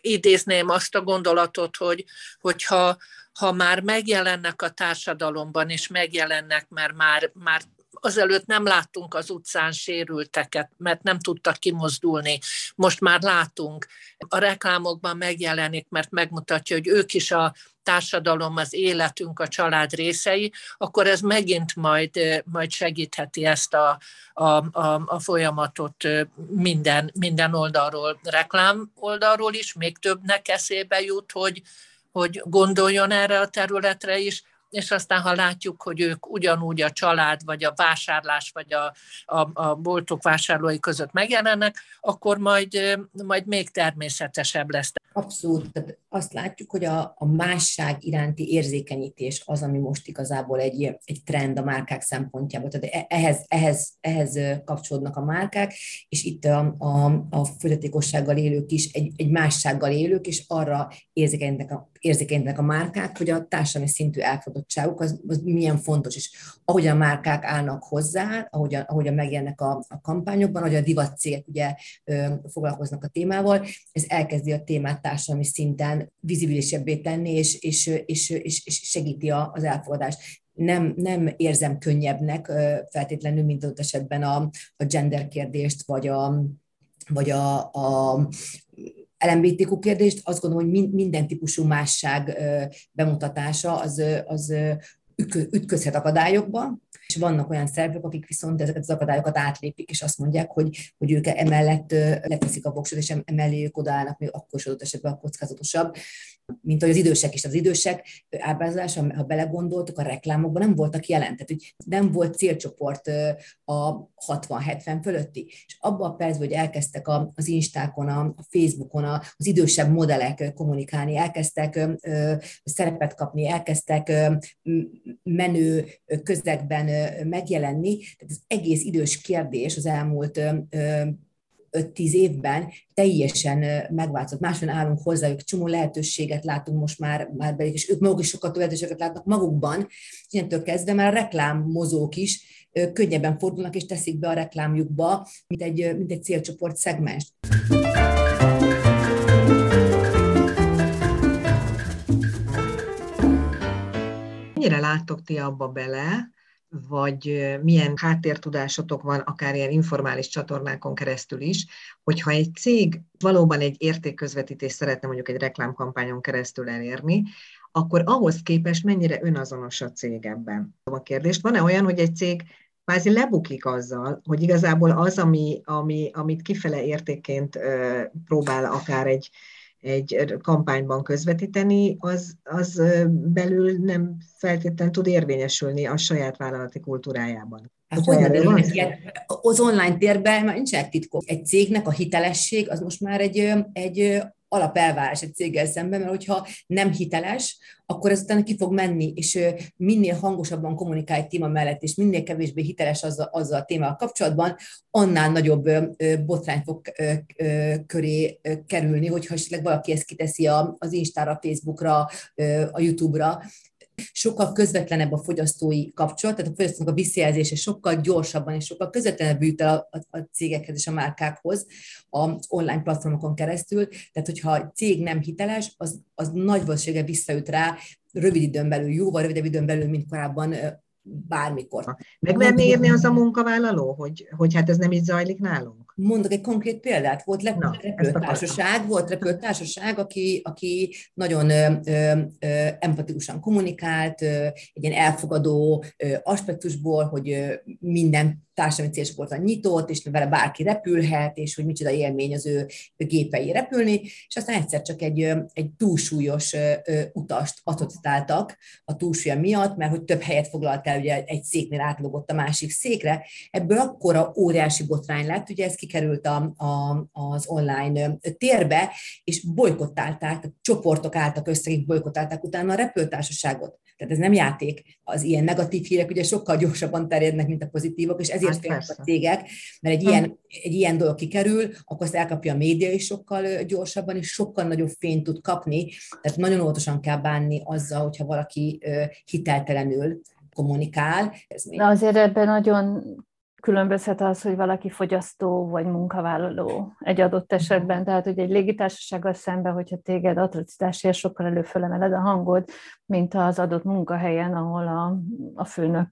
idézném azt a gondolatot, hogy, hogyha ha már megjelennek a társadalomban, és megjelennek, mert már, már azelőtt nem láttunk az utcán sérülteket, mert nem tudtak kimozdulni. Most már látunk. A reklámokban megjelenik, mert megmutatja, hogy ők is a társadalom, az életünk, a család részei, akkor ez megint majd, majd segítheti ezt a, a, a, a folyamatot minden, minden oldalról, reklám oldalról is, még többnek eszébe jut, hogy, hogy gondoljon erre a területre is, és aztán ha látjuk, hogy ők ugyanúgy a család, vagy a vásárlás, vagy a, a, a boltok vásárlói között megjelennek, akkor majd, majd még természetesebb lesz. Abszolút. Azt látjuk, hogy a, a másság iránti érzékenyítés az, ami most igazából egy, egy trend a márkák szempontjából. Tehát e, ehhez, ehhez, ehhez kapcsolódnak a márkák, és itt a, a, a fogyatékossággal élők is egy, egy mássággal élők, és arra érzékenyítenek a, érzékenyítenek a márkák, hogy a társadalmi szintű elfogadottságuk az, az milyen fontos, és ahogy a márkák állnak hozzá, ahogyan, ahogyan megjelennek a, a kampányokban, ahogy a divatcégek ugye ö, foglalkoznak a témával, ez elkezdi a témát társadalmi szinten vizibilisebbé tenni, és, és, és, és, és segíti az elfogadást. Nem, nem érzem könnyebbnek feltétlenül, mint ott esetben a, a gender kérdést, vagy a, vagy a, a LMBTQ kérdést, azt gondolom, hogy minden típusú másság bemutatása az, az ütközhet akadályokba, vannak olyan szervek, akik viszont ezeket az akadályokat átlépik, és azt mondják, hogy, hogy ők emellett leteszik a voksot, és emellé ők odaállnak, még akkor is adott esetben a kockázatosabb mint hogy az idősek is. Az idősek ábrázolása, ha belegondoltok, a reklámokban nem voltak jelentett, hogy nem volt célcsoport a 60-70 fölötti. És abban a percben, hogy elkezdtek az Instákon, a Facebookon az idősebb modellek kommunikálni, elkezdtek szerepet kapni, elkezdtek menő közegben megjelenni. Tehát az egész idős kérdés az elmúlt 5-10 évben teljesen megváltozott. Máshogy állunk hozzájuk, csomó lehetőséget látunk most már, már belé, és ők maguk is sokkal több lehetőséget látnak magukban. Ilyentől kezdve már a reklámmozók is könnyebben fordulnak és teszik be a reklámjukba, mint egy, mint egy célcsoport szegmens. Mennyire láttok ti abba bele, vagy milyen háttértudásotok van, akár ilyen informális csatornákon keresztül is, hogyha egy cég valóban egy értékközvetítést szeretne mondjuk egy reklámkampányon keresztül elérni, akkor ahhoz képest mennyire önazonos a cég ebben? A kérdést, van-e olyan, hogy egy cég kvázi lebukik azzal, hogy igazából az, ami, ami, amit kifele értékként próbál akár egy, egy kampányban közvetíteni, az, az belül nem feltétlenül tud érvényesülni a saját vállalati kultúrájában. Hát, hogy nem az online térben már nincsenek titkok. Egy cégnek a hitelesség az most már egy, egy alapelvárás egy céggel szemben, mert hogyha nem hiteles, akkor ez utána ki fog menni, és minél hangosabban kommunikál egy téma mellett, és minél kevésbé hiteles azzal, azzal a témával kapcsolatban, annál nagyobb botrány fog köré kerülni, hogyha esetleg valaki ezt kiteszi az Instára, Facebookra, a YouTube-ra, sokkal közvetlenebb a fogyasztói kapcsolat, tehát a fogyasztónak a visszajelzése sokkal gyorsabban és sokkal közvetlenebb jut el a, a, a cégekhez és a márkákhoz az online platformokon keresztül. Tehát, hogyha a cég nem hiteles, az, az nagy valószínűleg visszaüt rá rövid időn belül, jóval rövidebb időn belül, mint korábban bármikor. Megmerni érni az a munkavállaló, hogy, hogy hát ez nem így zajlik nálunk? Mondok egy konkrét példát. Volt repülőtársaság, volt repülőtársaság, aki, aki nagyon ö, ö, empatikusan kommunikált, ö, egy ilyen elfogadó ö, aspektusból, hogy ö, minden társadalmi célcsoportra nyitott, és vele bárki repülhet, és hogy micsoda élmény az ő gépei repülni, és aztán egyszer csak egy, egy túlsúlyos utast asszociáltak a túlsúlya miatt, mert hogy több helyet foglalt el, ugye egy széknél átlogott a másik székre. Ebből akkora óriási botrány lett, ugye ez kikerült a, a, az online térbe, és bolykottálták, csoportok álltak össze, akik bolykottálták utána a repülőtársaságot. Tehát ez nem játék. Az ilyen negatív hírek ugye sokkal gyorsabban terjednek, mint a pozitívok, és ezért hát félnek a cégek, mert egy ilyen, egy ilyen dolog kikerül, akkor azt elkapja a média is sokkal gyorsabban, és sokkal nagyobb fényt tud kapni. Tehát nagyon óvatosan kell bánni azzal, hogyha valaki hiteltelenül kommunikál. Ez még... De azért ebben nagyon különbözhet az, hogy valaki fogyasztó vagy munkavállaló egy adott esetben. Tehát, hogy egy légitársasággal szemben, hogyha téged atrocitásért sokkal előfelemeled a hangod, mint az adott munkahelyen, ahol a, a főnök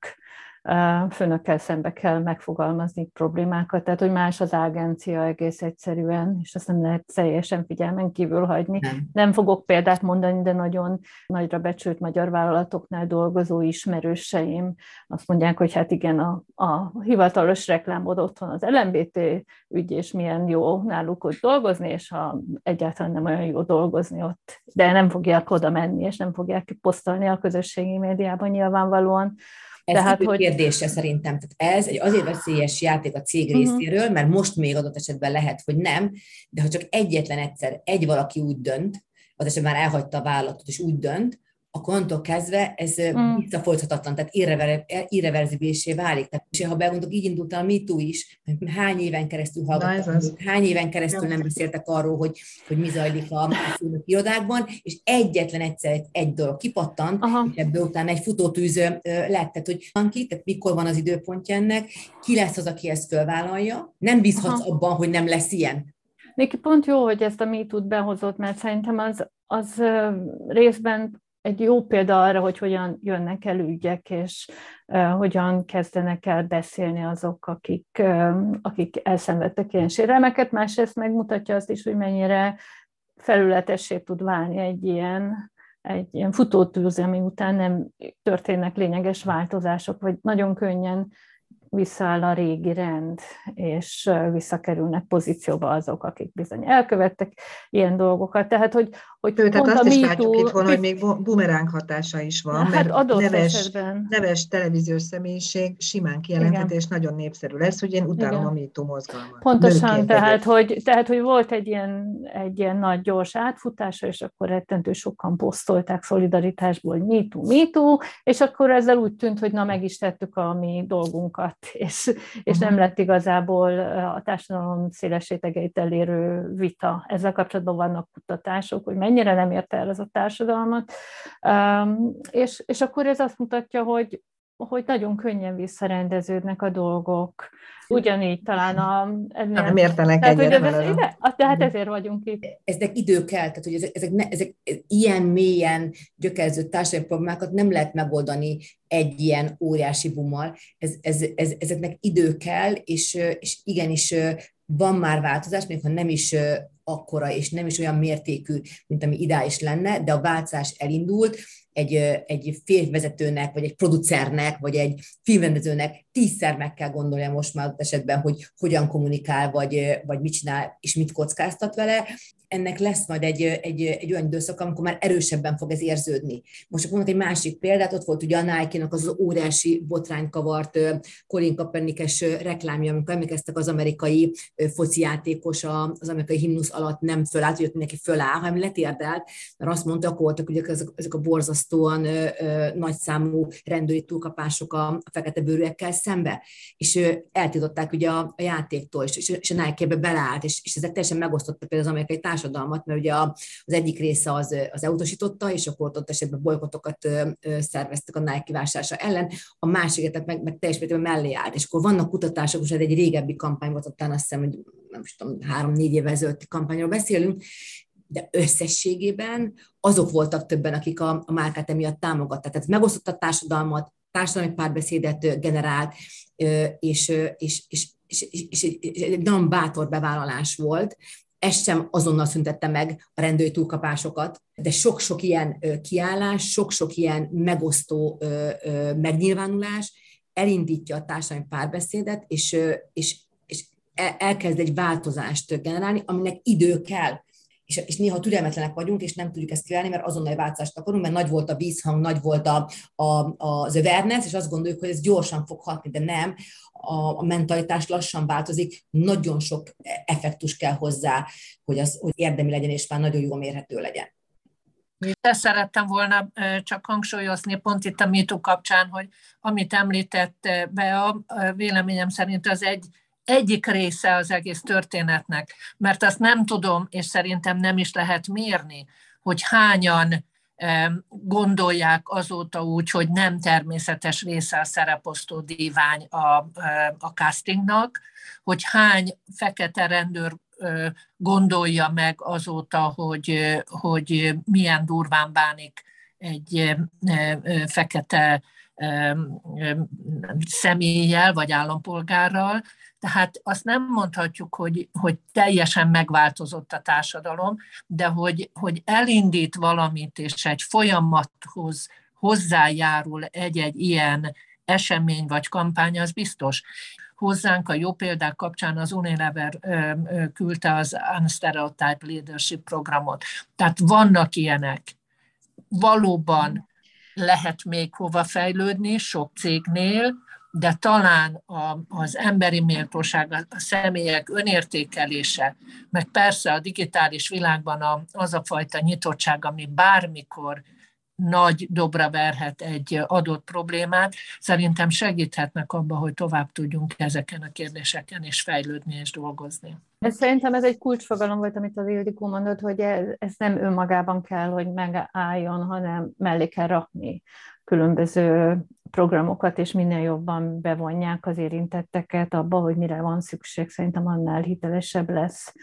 főnökkel szembe kell megfogalmazni problémákat, tehát hogy más az agencia egész egyszerűen, és azt nem lehet teljesen figyelmen kívül hagyni. Nem. nem fogok példát mondani, de nagyon nagyra becsült magyar vállalatoknál dolgozó ismerőseim azt mondják, hogy hát igen, a, a hivatalos reklámod otthon az LMBT ügy, és milyen jó náluk ott dolgozni, és ha egyáltalán nem olyan jó dolgozni ott, de nem fogják oda menni, és nem fogják posztolni a közösségi médiában nyilvánvalóan, ez Tehát, hogy... kérdése szerintem. Tehát ez egy azért veszélyes játék a cég uh-huh. részéről, mert most még adott esetben lehet, hogy nem, de ha csak egyetlen egyszer egy valaki úgy dönt, az esetben már elhagyta a vállalatot, és úgy dönt, akkor onnantól kezdve ez mm. visszafolythatatlan, tehát irreverzibilisé válik. Tehát, és ha begondolok, így indult a MeToo is, hány éven keresztül hallgattak, hány éven keresztül nem beszéltek arról, hogy, hogy mi zajlik a főnök irodákban, és egyetlen egyszer egy, egy dolog kipattant, Aha. és ebből utána egy futótűz lett, tehát hogy van ki, tehát mikor van az időpontja ennek, ki lesz az, aki ezt fölvállalja, nem bízhatsz Aha. abban, hogy nem lesz ilyen. Neki pont jó, hogy ezt a MeToo-t behozott, mert szerintem az, az részben egy jó példa arra, hogy hogyan jönnek el ügyek, és uh, hogyan kezdenek el beszélni azok, akik, uh, akik elszenvedtek ilyen sérelmeket. Másrészt megmutatja azt is, hogy mennyire felületessé tud válni egy ilyen, egy ilyen futótűz, ami után nem történnek lényeges változások, vagy nagyon könnyen visszaáll a régi rend, és visszakerülnek pozícióba azok, akik bizony elkövettek ilyen dolgokat. Tehát, hogy, hogy Ő, tehát azt is látjuk itt volna, hogy még bumeráng hatása is van, hát mert adott neves, esetben. neves televíziós személyiség simán kijelenthető, és nagyon népszerű lesz, hogy én utálom Igen. a MeToo mozgalmat. Pontosan, tehát hogy, tehát hogy volt egy ilyen, egy ilyen nagy gyors átfutása, és akkor rettentő sokan posztolták szolidaritásból, hogy MeToo, MeToo, és akkor ezzel úgy tűnt, hogy na meg is tettük a mi dolgunkat, és, és nem lett igazából a társadalom széles rétegeit elérő vita. Ezzel kapcsolatban vannak kutatások, hogy mennyire nem érte el ez a társadalmat, és, és akkor ez azt mutatja, hogy, hogy nagyon könnyen visszarendeződnek a dolgok. Ugyanígy talán a... Ennél, nem értenek tehát, egyet ez, ez, ide, tehát ezért vagyunk itt. Ezek idő kell, tehát hogy ezek, ezek, ne, ezek ilyen mélyen gyökerző társadalmi problémákat nem lehet megoldani egy ilyen óriási bummal. Ez, ez, ez, ezeknek idő kell, és, és igenis van már változás, még ha nem is akkora és nem is olyan mértékű, mint ami ideális lenne, de a változás elindult, egy, egy férvezetőnek, vagy egy producernek, vagy egy filmrendezőnek tízszer meg kell gondolnia most már esetben, hogy hogyan kommunikál, vagy, vagy mit csinál, és mit kockáztat vele. Ennek lesz majd egy, egy, egy olyan időszak, amikor már erősebben fog ez érződni. Most mondok egy másik példát, ott volt ugye a Nike-nak az, az óriási botránykavart Colin Kaepernickes reklámja, amikor emlékeztek az amerikai foci játékos az amerikai himnusz alatt nem fölállt, hogy ott mindenki föláll, hanem letérdelt, mert azt mondta, akkor voltak ugye ezek, ezek a borzasztóan ö, ö, nagyszámú rendőri túlkapások a, a fekete bőrűekkel szembe, és ö, eltiltották ugye a, a játéktól, és, és a Nike-be beleállt, és, és ezek teljesen megosztottak például az amerikai társadalmat, mert ugye a, az egyik része az, az elutasította, és akkor ott esetben bolykotokat szerveztek a Nike vásárlása ellen, a másiket meg, meg teljes mértékben mellé állt, és akkor vannak kutatások, most ez egy régebbi kampány volt, ott azt hiszem, hogy nem is tudom, három-négy évvel ezelőtti kampányról beszélünk, de összességében azok voltak többen, akik a, a márkát emiatt támogatták. Tehát megosztott a társadalmat, társadalmi párbeszédet generált, és, és, és, és, és, és egy nagyon bátor bevállalás volt, ez sem azonnal szüntette meg a rendőri túlkapásokat, de sok-sok ilyen kiállás, sok-sok ilyen megosztó megnyilvánulás elindítja a társadalmi párbeszédet, és, és, és elkezd egy változást generálni, aminek idő kell és, és néha türelmetlenek vagyunk, és nem tudjuk ezt kívánni, mert azonnal változást akarunk, mert nagy volt a vízhang, nagy volt a, a, az awareness, és azt gondoljuk, hogy ez gyorsan fog hatni, de nem. A, a mentalitás lassan változik, nagyon sok effektus kell hozzá, hogy az hogy érdemi legyen, és már nagyon jól mérhető legyen. Ezt szerettem volna csak hangsúlyozni pont itt a MeToo kapcsán, hogy amit említett be, a véleményem szerint az egy egyik része az egész történetnek, mert azt nem tudom, és szerintem nem is lehet mérni, hogy hányan gondolják azóta úgy, hogy nem természetes része a szereposztó dívány a, a castingnak, hogy hány fekete rendőr gondolja meg azóta, hogy, hogy milyen durván bánik egy fekete személlyel vagy állampolgárral, tehát azt nem mondhatjuk, hogy, hogy teljesen megváltozott a társadalom, de hogy, hogy elindít valamit, és egy folyamathoz hozzájárul egy-egy ilyen esemény vagy kampány, az biztos. Hozzánk a jó példák kapcsán az Unilever küldte az Unstereotype Leadership programot. Tehát vannak ilyenek. Valóban lehet még hova fejlődni sok cégnél, de talán a, az emberi méltóság, a személyek önértékelése, meg persze a digitális világban a, az a fajta nyitottság, ami bármikor nagy dobra verhet egy adott problémát, szerintem segíthetnek abba, hogy tovább tudjunk ezeken a kérdéseken és fejlődni és dolgozni. Ez szerintem ez egy kulcsfogalom volt, amit az Ildikó mondott, hogy ez, ez nem önmagában kell, hogy megálljon, hanem mellé kell rakni különböző programokat, és minél jobban bevonják az érintetteket abba, hogy mire van szükség, szerintem annál hitelesebb lesz.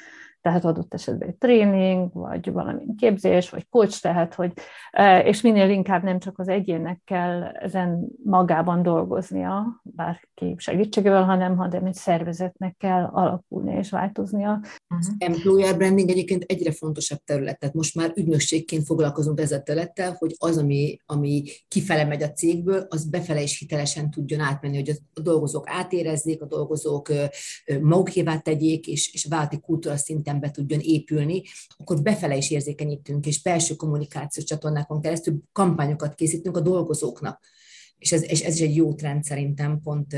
Tehát adott esetben egy tréning, vagy valami képzés, vagy coach, tehát, hogy, e, és minél inkább nem csak az egyének kell ezen magában dolgoznia, bárki segítségével, hanem, hanem egy szervezetnek kell alakulni és változnia. Uh-huh. Employer branding egyébként egyre fontosabb terület, tehát most már ügynökségként foglalkozunk ezzel a területtel, hogy az, ami, ami kifele megy a cégből, az befele is hitelesen tudjon átmenni, hogy a dolgozók átérezzék, a dolgozók magukévá tegyék, és, és válti kultúra szinten be tudjon épülni, akkor befele is érzékenyítünk, és belső kommunikációs csatornákon keresztül kampányokat készítünk a dolgozóknak. És ez, és ez is egy jó trend szerintem pont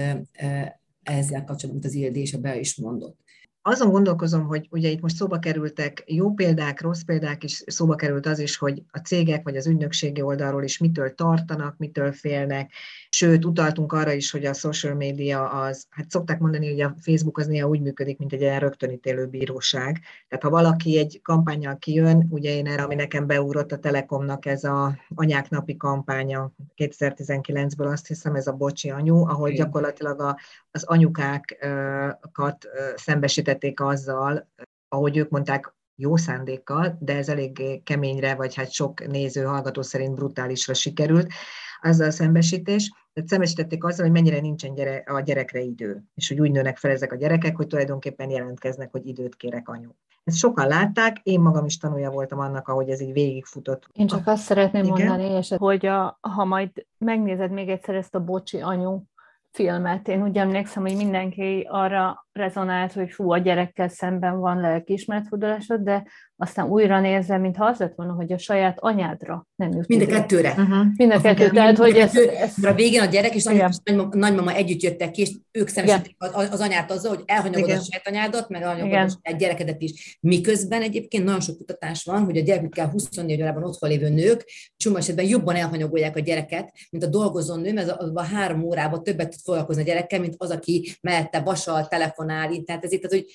ezzel kapcsolatban, amit az Ildi és a Bea is mondott azon gondolkozom, hogy ugye itt most szóba kerültek jó példák, rossz példák, és szóba került az is, hogy a cégek vagy az ügynökségi oldalról is mitől tartanak, mitől félnek, sőt, utaltunk arra is, hogy a social media az, hát szokták mondani, hogy a Facebook az néha úgy működik, mint egy ilyen rögtönítélő bíróság. Tehát ha valaki egy kampányal kijön, ugye én erre, ami nekem beugrott a Telekomnak ez a anyák napi kampánya 2019-ből, azt hiszem, ez a Bocsi anyu, ahol gyakorlatilag a, az anyukákat szembesítették azzal, ahogy ők mondták, jó szándékkal, de ez eléggé keményre, vagy hát sok néző, hallgató szerint brutálisra sikerült, azzal a szembesítés, tehát szembesítették azzal, hogy mennyire nincsen gyere, a gyerekre idő, és hogy úgy nőnek fel ezek a gyerekek, hogy tulajdonképpen jelentkeznek, hogy időt kérek anyu. Ezt sokan látták, én magam is tanulja voltam annak, ahogy ez így végigfutott. Én csak azt szeretném Igen? mondani, és hogy a, ha majd megnézed még egyszer ezt a Bocsi anyu filmet. Én úgy emlékszem, hogy mindenki arra rezonált, hogy fú, a gyerekkel szemben van lelkiismeretfordulásod, de aztán újra nézve, mintha az lett volna, hogy a saját anyádra nem jut. Mind a kettőre. Uh-huh. Mind a kettő. Tehát, hogy ez, ez... A végén a gyerek és a nagymama együtt jöttek ki, és ők szemesítik az, az anyát azzal, hogy elhanyagod a saját anyádat, meg elhanyagod a saját gyerekedet is. Miközben egyébként nagyon sok kutatás van, hogy a gyerekükkel 24 órában otthon lévő nők csomó esetben jobban elhanyagolják a gyereket, mint a dolgozó nő, mert az a három órában többet tud foglalkozni a gyerekkel, mint az, aki mellette vasal, telefonál, tehát ez itt az, hogy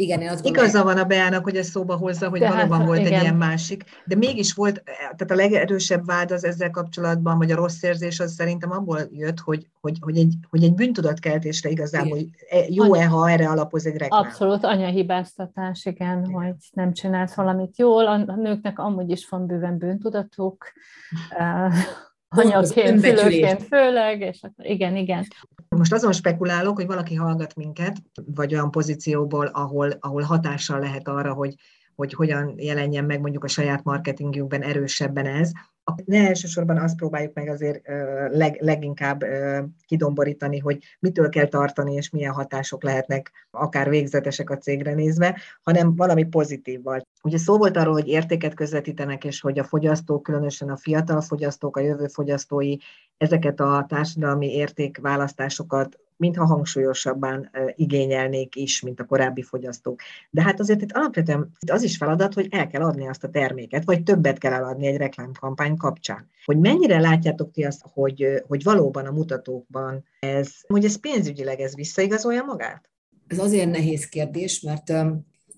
igen, én azt gondolom. Igaza van a Beának, hogy ez szóba hozza, hogy Tehát, valóban volt igen. egy ilyen másik, de mégis volt, tehát a legerősebb vád az ezzel kapcsolatban, vagy a rossz érzés az szerintem abból jött, hogy, hogy, hogy, egy, hogy egy bűntudatkeltésre igazából hogy e, jó-e, ha erre alapoz egy reklám. Abszolút, anyahibáztatás, igen, igen, hogy nem csinálsz valamit jól, a nőknek amúgy is van bőven bűntudatuk, anyaként, szülőként főleg, és igen, igen. Most azon spekulálok, hogy valaki hallgat minket, vagy olyan pozícióból, ahol, ahol hatással lehet arra, hogy, hogy hogyan jelenjen meg mondjuk a saját marketingünkben erősebben ez, ne elsősorban azt próbáljuk meg azért leg, leginkább kidomborítani, hogy mitől kell tartani, és milyen hatások lehetnek akár végzetesek a cégre nézve, hanem valami pozitívval. Ugye szó volt arról, hogy értéket közvetítenek, és hogy a fogyasztók, különösen a fiatal fogyasztók, a jövő fogyasztói ezeket a társadalmi értékválasztásokat mintha hangsúlyosabban igényelnék is, mint a korábbi fogyasztók. De hát azért itt alapvetően az is feladat, hogy el kell adni azt a terméket, vagy többet kell eladni egy reklámkampány kapcsán. Hogy mennyire látjátok ti azt, hogy, hogy valóban a mutatókban ez, hogy ez pénzügyileg ez visszaigazolja magát? Ez azért nehéz kérdés, mert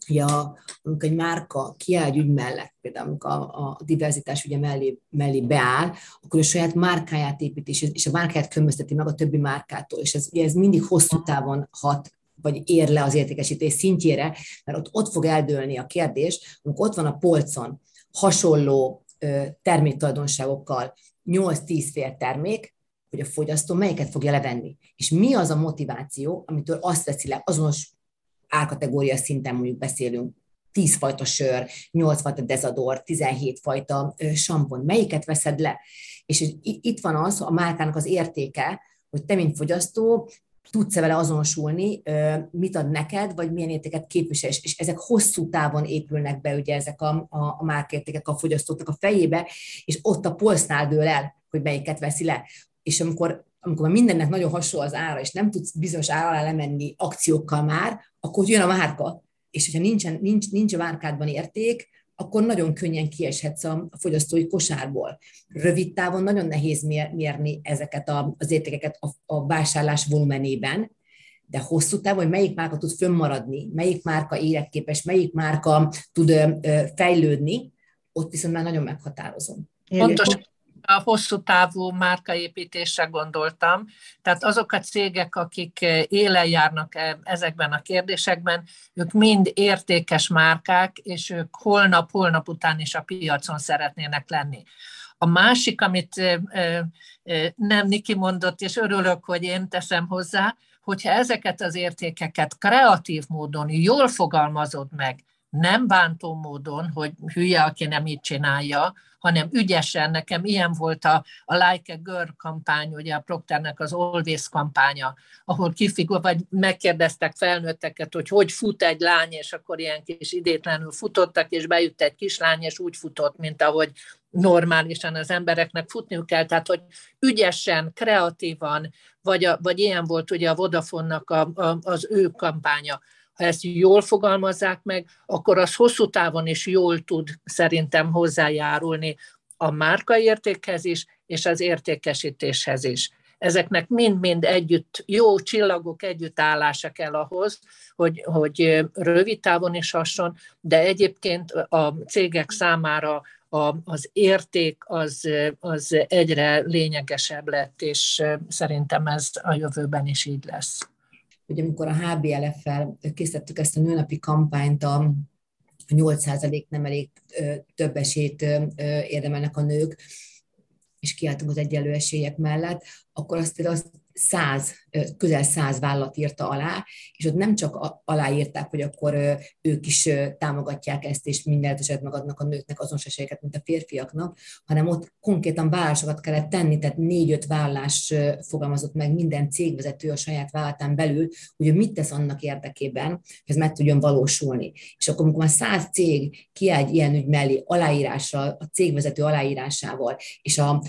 ja, amikor egy márka kiáll egy ügy mellett, például amikor a, a diverzitás ugye mellé, mellé beáll, akkor a saját márkáját építi, és a márkáját kömmözteti meg a többi márkától, és ez, ugye ez mindig hosszú távon hat vagy ér le az értékesítés szintjére, mert ott, ott fog eldőlni a kérdés, amikor ott van a polcon hasonló terméktulajdonságokkal 8-10 fél termék, hogy a fogyasztó melyiket fogja levenni. És mi az a motiváció, amitől azt veszi le azonos árkategória szinten mondjuk beszélünk, 10 fajta sör, 8 fajta dezador, 17 fajta sampon, melyiket veszed le? És itt van az, a márkának az értéke, hogy te, mint fogyasztó, tudsz-e vele azonosulni, mit ad neked, vagy milyen értéket képvisel, és ezek hosszú távon épülnek be, ugye ezek a, a, a márkértékek a fogyasztóknak a fejébe, és ott a polsznál dől el, hogy melyiket veszi le. És amikor amikor már mindennek nagyon hasonló az ára, és nem tudsz bizonyos ára alá lemenni akciókkal már, akkor jön a márka, és hogyha nincsen, nincs, nincs a márkádban érték, akkor nagyon könnyen kieshetsz a fogyasztói kosárból. Rövid távon nagyon nehéz mérni ezeket a, az értékeket a, a vásárlás volumenében, de hosszú távon, hogy melyik márka tud fönnmaradni, melyik márka életképes, melyik márka tud fejlődni, ott viszont már nagyon meghatározom. Pontos, a hosszú távú márkaépítésre gondoltam. Tehát azok a cégek, akik élen járnak e, ezekben a kérdésekben, ők mind értékes márkák, és ők holnap-holnap után is a piacon szeretnének lenni. A másik, amit nem Niki mondott, és örülök, hogy én teszem hozzá, hogyha ezeket az értékeket kreatív módon jól fogalmazod meg, nem bántó módon, hogy hülye, aki nem így csinálja, hanem ügyesen. Nekem ilyen volt a, a Like a Girl kampány, ugye a Procternek az Always kampánya, ahol kifigul, vagy megkérdeztek felnőtteket, hogy hogy fut egy lány, és akkor ilyen kis idétlenül futottak, és bejött egy kislány, és úgy futott, mint ahogy normálisan az embereknek futniuk kell, tehát hogy ügyesen, kreatívan, vagy, a, vagy ilyen volt ugye a Vodafone-nak a, a, az ő kampánya ha ezt jól fogalmazzák meg, akkor az hosszú távon is jól tud szerintem hozzájárulni a márkaértékhez is, és az értékesítéshez is. Ezeknek mind-mind együtt, jó csillagok együttállása kell ahhoz, hogy, hogy rövid távon is hasson, de egyébként a cégek számára a, az érték az, az egyre lényegesebb lett, és szerintem ez a jövőben is így lesz hogy amikor a HBLF-fel készítettük ezt a nőnapi kampányt, a 8% nem elég több esélyt érdemelnek a nők, és kiálltunk az egyenlő esélyek mellett, akkor azt, azt száz, közel száz vállalat írta alá, és ott nem csak aláírták, hogy akkor ők is támogatják ezt, és minden esetben megadnak a nőknek azonos esélyeket, mint a férfiaknak, hanem ott konkrétan vállalásokat kellett tenni, tehát négy-öt vállás fogalmazott meg minden cégvezető a saját vállalatán belül, hogy mit tesz annak érdekében, hogy ez meg tudjon valósulni. És akkor, amikor már száz cég kiáll ilyen ügy mellé aláírással, a cégvezető aláírásával, és a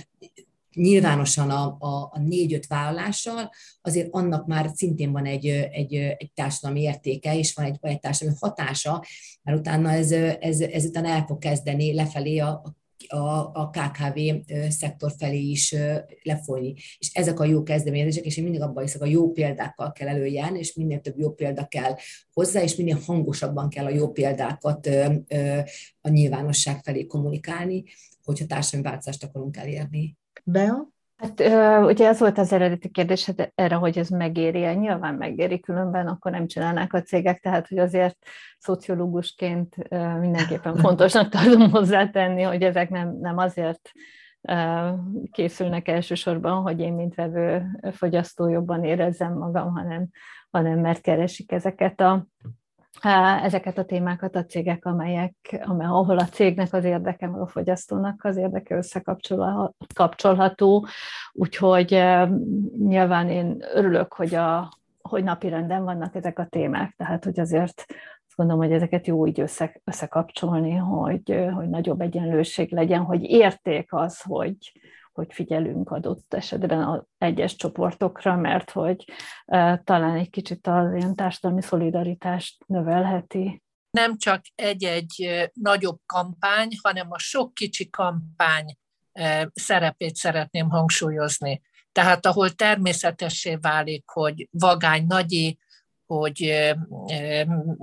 nyilvánosan a, a, a négy-öt vállalással, azért annak már szintén van egy, egy, egy társadalmi értéke, és van egy, egy társadalmi hatása, mert utána ez, ez, ez utána el fog kezdeni lefelé a, a, a KKV szektor felé is lefolyni. És ezek a jó kezdeményezések, és én mindig abban hiszek, a jó példákkal kell előjárni, és minél több jó példa kell hozzá, és minél hangosabban kell a jó példákat a nyilvánosság felé kommunikálni, hogyha társadalmi változást akarunk elérni. Bea? Hát ugye ez volt az eredeti kérdés hát erre, hogy ez megéri -e. Nyilván megéri, különben akkor nem csinálnák a cégek, tehát hogy azért szociológusként mindenképpen fontosnak tudom hozzátenni, hogy ezek nem, nem azért készülnek elsősorban, hogy én, mint vevő fogyasztó jobban érezzem magam, hanem, hanem mert keresik ezeket a ezeket a témákat a cégek, amelyek, amely, ahol a cégnek az érdeke, meg a fogyasztónak az érdeke összekapcsolható. Úgyhogy nyilván én örülök, hogy, a, hogy napi renden vannak ezek a témák, tehát hogy azért azt gondolom, hogy ezeket jó így össze, összekapcsolni, hogy, hogy nagyobb egyenlőség legyen, hogy érték az, hogy, hogy figyelünk adott esetben az egyes csoportokra, mert hogy talán egy kicsit az ilyen társadalmi szolidaritást növelheti. Nem csak egy-egy nagyobb kampány, hanem a sok kicsi kampány szerepét szeretném hangsúlyozni. Tehát ahol természetessé válik, hogy vagány nagyi, hogy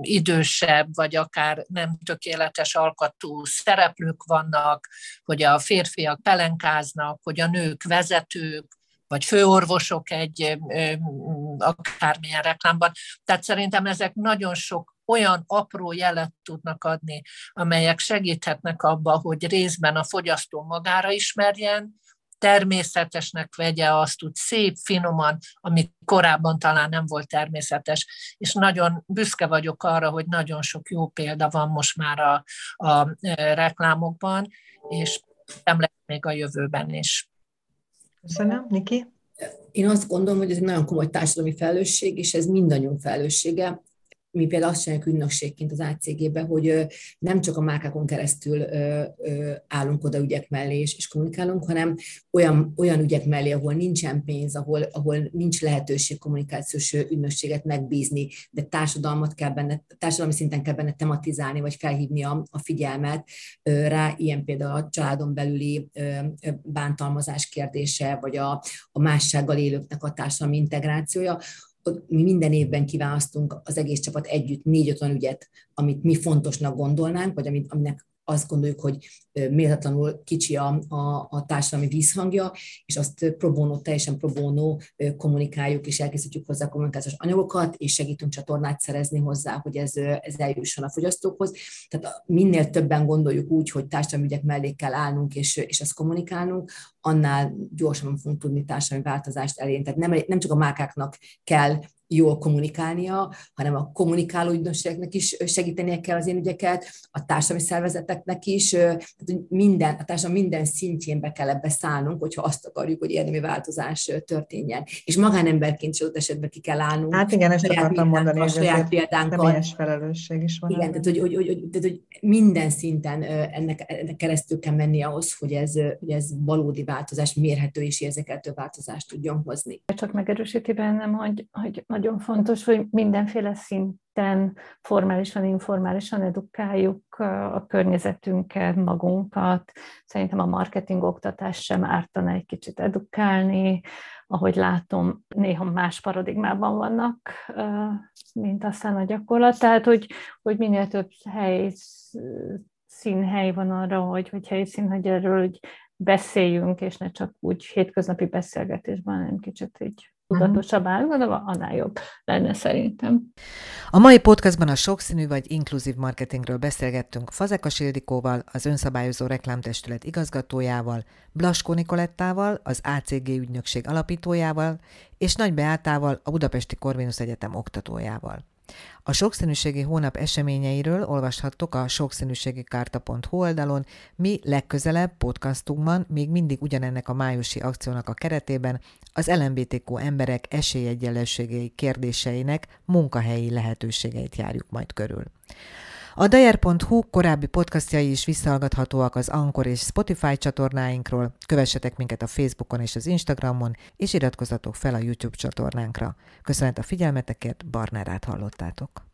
idősebb, vagy akár nem tökéletes alkatú szereplők vannak, hogy a férfiak pelenkáznak, hogy a nők vezetők, vagy főorvosok egy akármilyen reklámban. Tehát szerintem ezek nagyon sok olyan apró jelet tudnak adni, amelyek segíthetnek abba, hogy részben a fogyasztó magára ismerjen, természetesnek vegye azt úgy szép, finoman, ami korábban talán nem volt természetes. És nagyon büszke vagyok arra, hogy nagyon sok jó példa van most már a, a e, reklámokban, és nem lesz még a jövőben is. Köszönöm. Niki? Én azt gondolom, hogy ez egy nagyon komoly társadalmi felelősség, és ez mindannyiunk felelőssége mi például azt csináljuk ügynökségként az ACG-be, hogy nem csak a márkákon keresztül állunk oda ügyek mellé és, kommunikálunk, hanem olyan, olyan ügyek mellé, ahol nincsen pénz, ahol, ahol nincs lehetőség kommunikációs ügynökséget megbízni, de társadalmat kell benne, társadalmi szinten kell benne tematizálni, vagy felhívni a, a figyelmet rá, ilyen például a családon belüli bántalmazás kérdése, vagy a, a mássággal élőknek a társadalmi integrációja, mi minden évben kiválasztunk az egész csapat együtt négy-öt olyan ügyet, amit mi fontosnak gondolnánk, vagy amit, aminek azt gondoljuk, hogy méltatlanul kicsi a, a, a társadalmi vízhangja, és azt pro teljesen pro kommunikáljuk, és elkészítjük hozzá kommunikációs anyagokat, és segítünk csatornát szerezni hozzá, hogy ez, ez eljusson a fogyasztókhoz. Tehát minél többen gondoljuk úgy, hogy társadalmi ügyek mellé kell állnunk, és, és azt kommunikálnunk, annál gyorsabban fogunk tudni társadalmi változást elérni. Tehát nem, nem csak a márkáknak kell jól kommunikálnia, hanem a kommunikáló ügynökségeknek is segítenie kell az én ügyeket, a társadalmi szervezeteknek is, tehát minden, a társadalom minden szintjén be kell ebbe szállnunk, hogyha azt akarjuk, hogy érdemi változás történjen. És magánemberként is adott esetben ki kell állnunk. Hát igen, ezt akartam mondani, hogy saját példánkkal. Felelősség is van. Igen, tehát hogy, hogy, hogy, hogy, tehát, hogy minden szinten ennek, ennek keresztül kell menni ahhoz, hogy ez, hogy ez valódi változás, mérhető és érzékeltő változást tudjon hozni. Csak megerősíti bennem, hogy, hogy nagyon fontos, hogy mindenféle szinten formálisan, informálisan edukáljuk a környezetünket, magunkat. Szerintem a marketing oktatás sem ártana egy kicsit edukálni, ahogy látom, néha más paradigmában vannak, mint aztán a gyakorlat. Tehát, hogy, hogy minél több hely, színhely van arra, hogy, hogy helyszín, hogy erről hogy beszéljünk, és ne csak úgy hétköznapi beszélgetésben, hanem kicsit így tudatosabb állapotban, annál jobb lenne szerintem. A mai podcastban a sokszínű vagy inkluzív marketingről beszélgettünk Fazekas Ildikóval, az Önszabályozó Reklámtestület igazgatójával, Blaskó Nikolettával, az ACG ügynökség alapítójával, és Nagy Beátával, a Budapesti Korvinusz Egyetem oktatójával. A sokszínűségi hónap eseményeiről olvashattok a sokszínűségikárta.hu oldalon, mi legközelebb podcastunkban még mindig ugyanennek a májusi akciónak a keretében az LMBTQ emberek esélyegyenlőségei kérdéseinek munkahelyi lehetőségeit járjuk majd körül. A Dayer.hu korábbi podcastjai is visszahallgathatóak az Anchor és Spotify csatornáinkról, kövessetek minket a Facebookon és az Instagramon, és iratkozzatok fel a YouTube csatornánkra. Köszönet a figyelmetekért, Barnárát hallottátok.